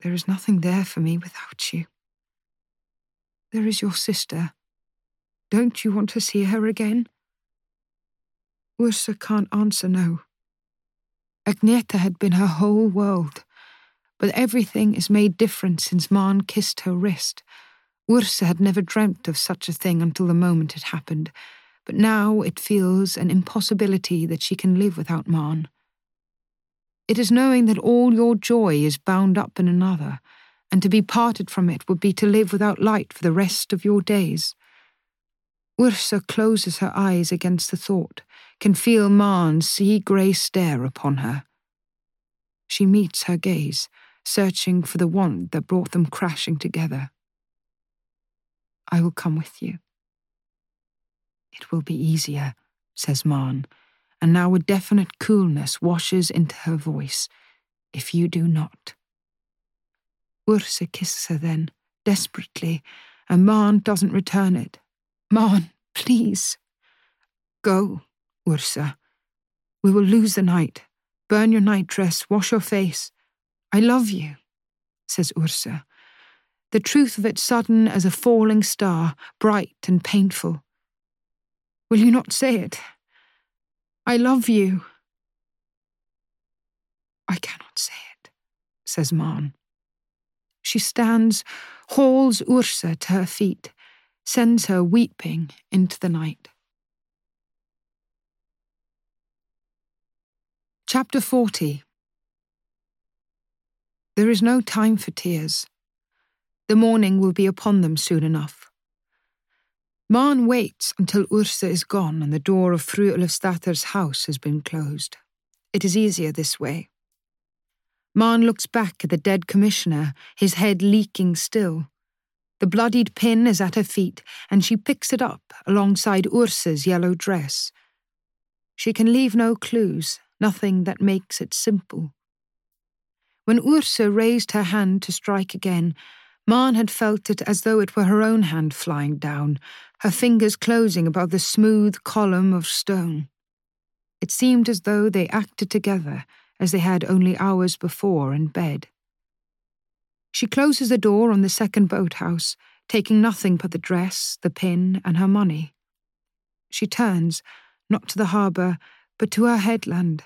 There is nothing there for me without you. There is your sister. Don't you want to see her again? Ursa can't answer no. Agneta had been her whole world, but everything is made different since Maren kissed her wrist. Ursa had never dreamt of such a thing until the moment it happened, but now it feels an impossibility that she can live without Maren. It is knowing that all your joy is bound up in another, and to be parted from it would be to live without light for the rest of your days. Ursa closes her eyes against the thought, can feel Maren's sea grey stare upon her. She meets her gaze, searching for the want that brought them crashing together. I will come with you. It will be easier, says Maren, and now a definite coolness washes into her voice, if you do not. Ursa kisses her then, desperately, and Maren doesn't return it. Maren, please. Go, Ursa. We will lose the night. Burn your night dress, wash your face. I love you, says Ursa. The truth of it sudden as a falling star, bright and painful. Will you not say it? I love you. I cannot say it, says Maren. She stands, hauls Ursa to her feet, sends her weeping into the night. Chapter 40 There is no time for tears. The morning will be upon them soon enough. Maren waits until Ursa is gone and the door of Fru Ulfsdatter's house has been closed. It is easier this way. Maren looks back at the dead commissioner, his head leaking still. The bloodied pin is at her feet, and she picks it up alongside Ursa's yellow dress. She can leave no clues, nothing that makes it simple. When Ursa raised her hand to strike again, Maren had felt it as though it were her own hand flying down, her fingers closing above the smooth column of stone. It seemed as though they acted together, as they had only hours before in bed. She closes the door on the second boathouse, taking nothing but the dress, the pin, and her money. She turns, not to the harbour, but to her headland.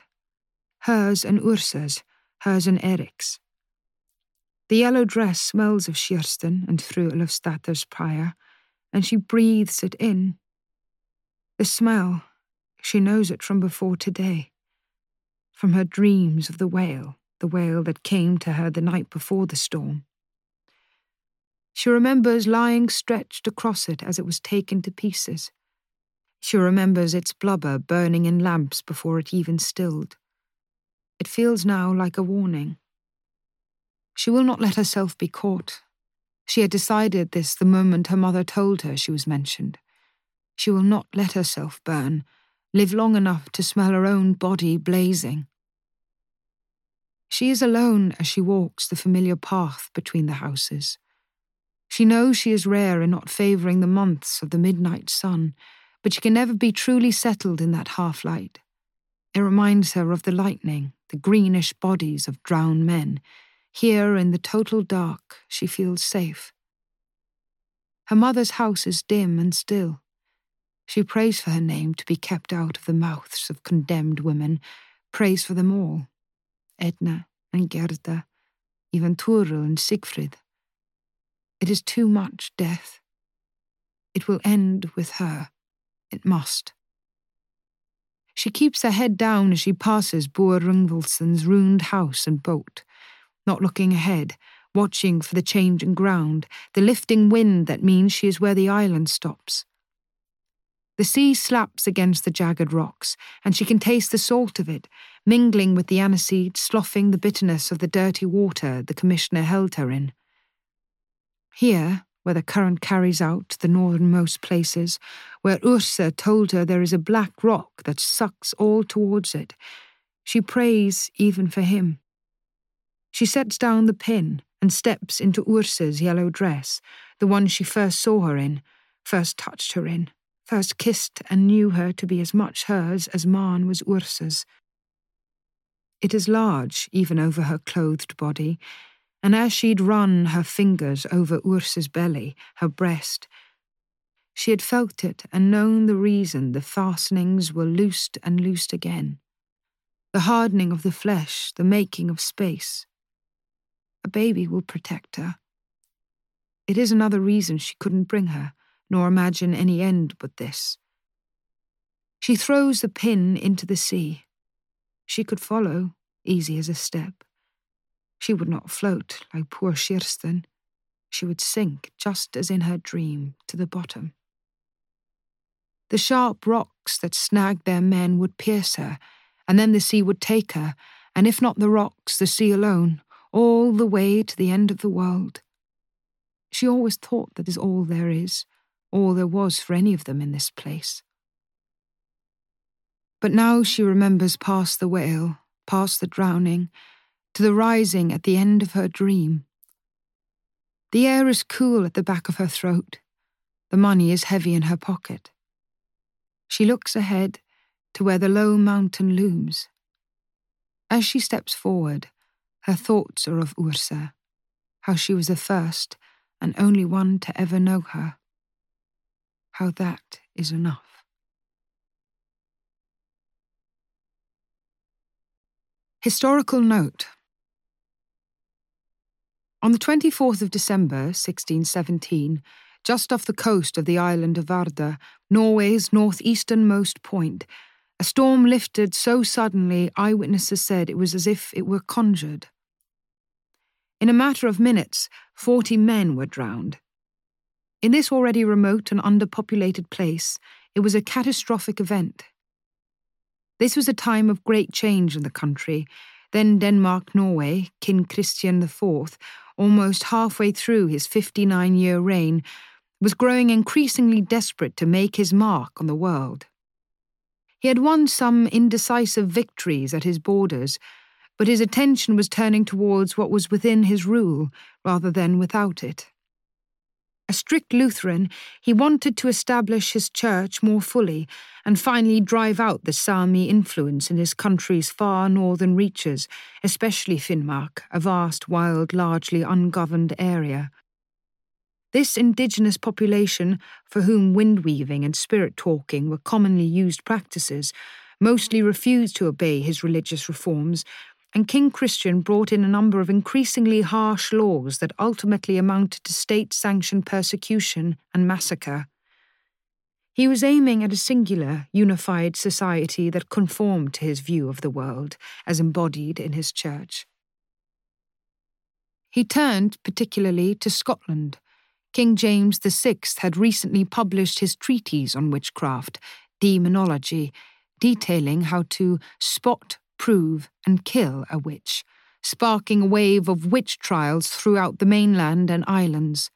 Hers and Ursa's, hers and Eric's. The yellow dress smells of Kirsten and Fru Ulfsdatter's pyre, and she breathes it in. The smell, she knows it from before today, from her dreams of the whale, the whale that came to her the night before the storm. She remembers lying stretched across it as it was taken to pieces. She remembers its blubber burning in lamps before it even stilled. It feels now like a warning she will not let herself be caught. She had decided this the moment her mother told her she was mentioned. She will not let herself burn, live long enough to smell her own body blazing. She is alone as she walks the familiar path between the houses. She knows she is rare in not favouring the months of the midnight sun, but she can never be truly settled in that half light. It reminds her of the lightning, the greenish bodies of drowned men, here in the total dark, she feels safe. Her mother's house is dim and still. She prays for her name to be kept out of the mouths of condemned women, prays for them all Edna and Gerda, even Toril and Sigfrid. It is too much death. It will end with her. It must. She keeps her head down as she passes Boer Rungvilson's ruined house and boat, not looking ahead, watching for the changing ground, the lifting wind that means she is where the island stops. The sea slaps against the jagged rocks, and she can taste the salt of it, mingling with the aniseed, sloughing the bitterness of the dirty water the commissioner held her in. Here, where the current carries out to the northernmost places, where Ursa told her there is a black rock that sucks all towards it, she prays even for him. She sets down the pin and steps into Ursa's yellow dress, the one she first saw her in, first touched her in first kissed and knew her to be as much hers as Maren was Ursa's. It is large, even over her clothed body, and as she'd run her fingers over Ursa's belly, her breast, she had felt it and known the reason the fastenings were loosed and loosed again. The hardening of the flesh, the making of space. A baby will protect her. It is another reason she couldn't bring her nor imagine any end but this. She throws the pin into the sea. She could follow, easy as a step. She would not float like poor Kirsten. She would sink, just as in her dream, to the bottom. The sharp rocks that snagged their men would pierce her, and then the sea would take her, and if not the rocks, the sea alone, all the way to the end of the world. She always thought that is all there is, all there was for any of them in this place. But now she remembers past the wail, past the drowning, to the rising at the end of her dream. The air is cool at the back of her throat. The money is heavy in her pocket. She looks ahead to where the low mountain looms. As she steps forward, her thoughts are of Ursa, how she was the first and only one to ever know her how that is enough. Historical note On the 24th of December, 1617, just off the coast of the island of Vardø, Norway's northeasternmost point, a storm lifted so suddenly eyewitnesses said it was as if it were conjured. In a matter of minutes, forty men were drowned, in this already remote and underpopulated place, it was a catastrophic event. This was a time of great change in the country. Then Denmark Norway, King Christian IV, almost halfway through his 59 year reign, was growing increasingly desperate to make his mark on the world. He had won some indecisive victories at his borders, but his attention was turning towards what was within his rule rather than without it. A strict Lutheran, he wanted to establish his church more fully and finally drive out the Sami influence in his country's far northern reaches, especially Finnmark, a vast, wild, largely ungoverned area. This indigenous population, for whom wind weaving and spirit talking were commonly used practices, mostly refused to obey his religious reforms and King Christian brought in a number of increasingly harsh laws that ultimately amounted to state sanctioned persecution and massacre. He was aiming at a singular, unified society that conformed to his view of the world, as embodied in his church. He turned particularly to Scotland. King James VI had recently published his treatise on witchcraft, Daemonologie, detailing how to spot, prove, and kill a witch, sparking a wave of witch trials throughout the mainland and islands.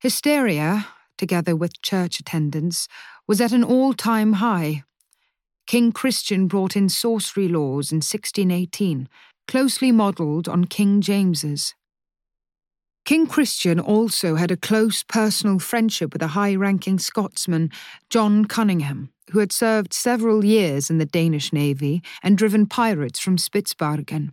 Hysteria, together with church attendance, was at an all time high. King Christian brought in sorcery laws in 1618, closely modelled on King James's. King Christian also had a close personal friendship with a high ranking Scotsman, John Cunningham who had served several years in the Danish navy and driven pirates from Spitsbergen.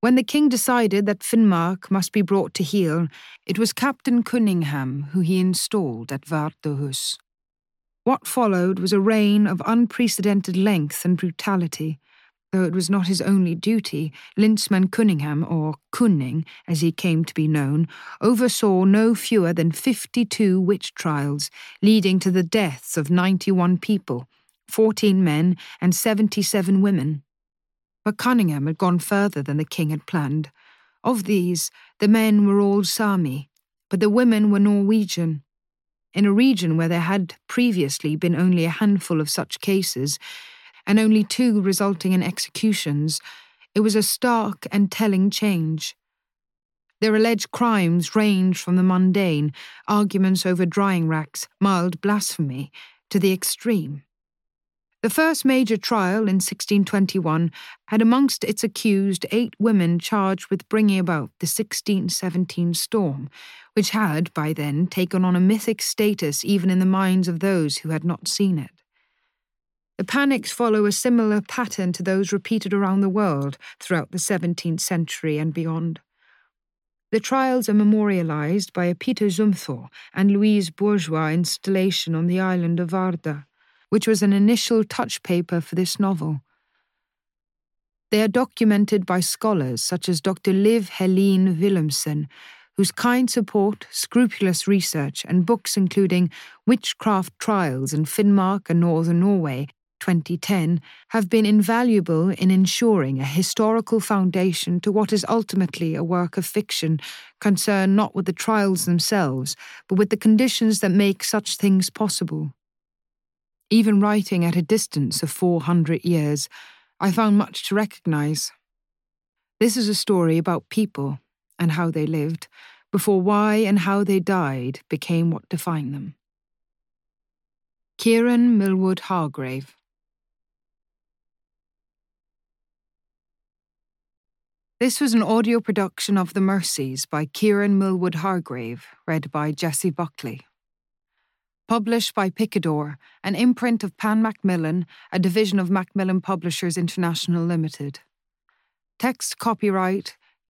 When the king decided that Finnmark must be brought to heel, it was Captain Cunningham who he installed at Vardøhus. What followed was a reign of unprecedented length and brutality. Though it was not his only duty, Lensmann Cunningham, or Køning as he came to be known, oversaw no fewer than 52 witch trials, leading to the deaths of 91 people, 14 men, and 77 women. But Cunningham had gone further than the king had planned. Of these, the men were all Sami, but the women were Norwegian. In a region where there had previously been only a handful of such cases, and only two resulting in executions, it was a stark and telling change. Their alleged crimes ranged from the mundane, arguments over drying racks, mild blasphemy, to the extreme. The first major trial in 1621 had amongst its accused eight women charged with bringing about the 1617 storm, which had, by then, taken on a mythic status even in the minds of those who had not seen it. The panics follow a similar pattern to those repeated around the world throughout the 17th century and beyond. The trials are memorialized by a Peter Zumthor and Louise Bourgeois installation on the island of Vardø which was an initial touch paper for this novel. They are documented by scholars such as Dr. Liv Helene Willumsen, whose kind support, scrupulous research, and books including Witchcraft Trials in Finnmark and Northern Norway 2010 have been invaluable in ensuring a historical foundation to what is ultimately a work of fiction concerned not with the trials themselves, but with the conditions that make such things possible. Even writing at a distance of 400 years, I found much to recognize. This is a story about people and how they lived before why and how they died became what defined them. Kiran Millwood Hargrave. This was an audio production of The Mercies by Kiran Millwood Hargrave, read by Jessie Buckley published by Picador, an imprint of Pan Macmillan, a division of Macmillan Publishers International Limited. Text copyright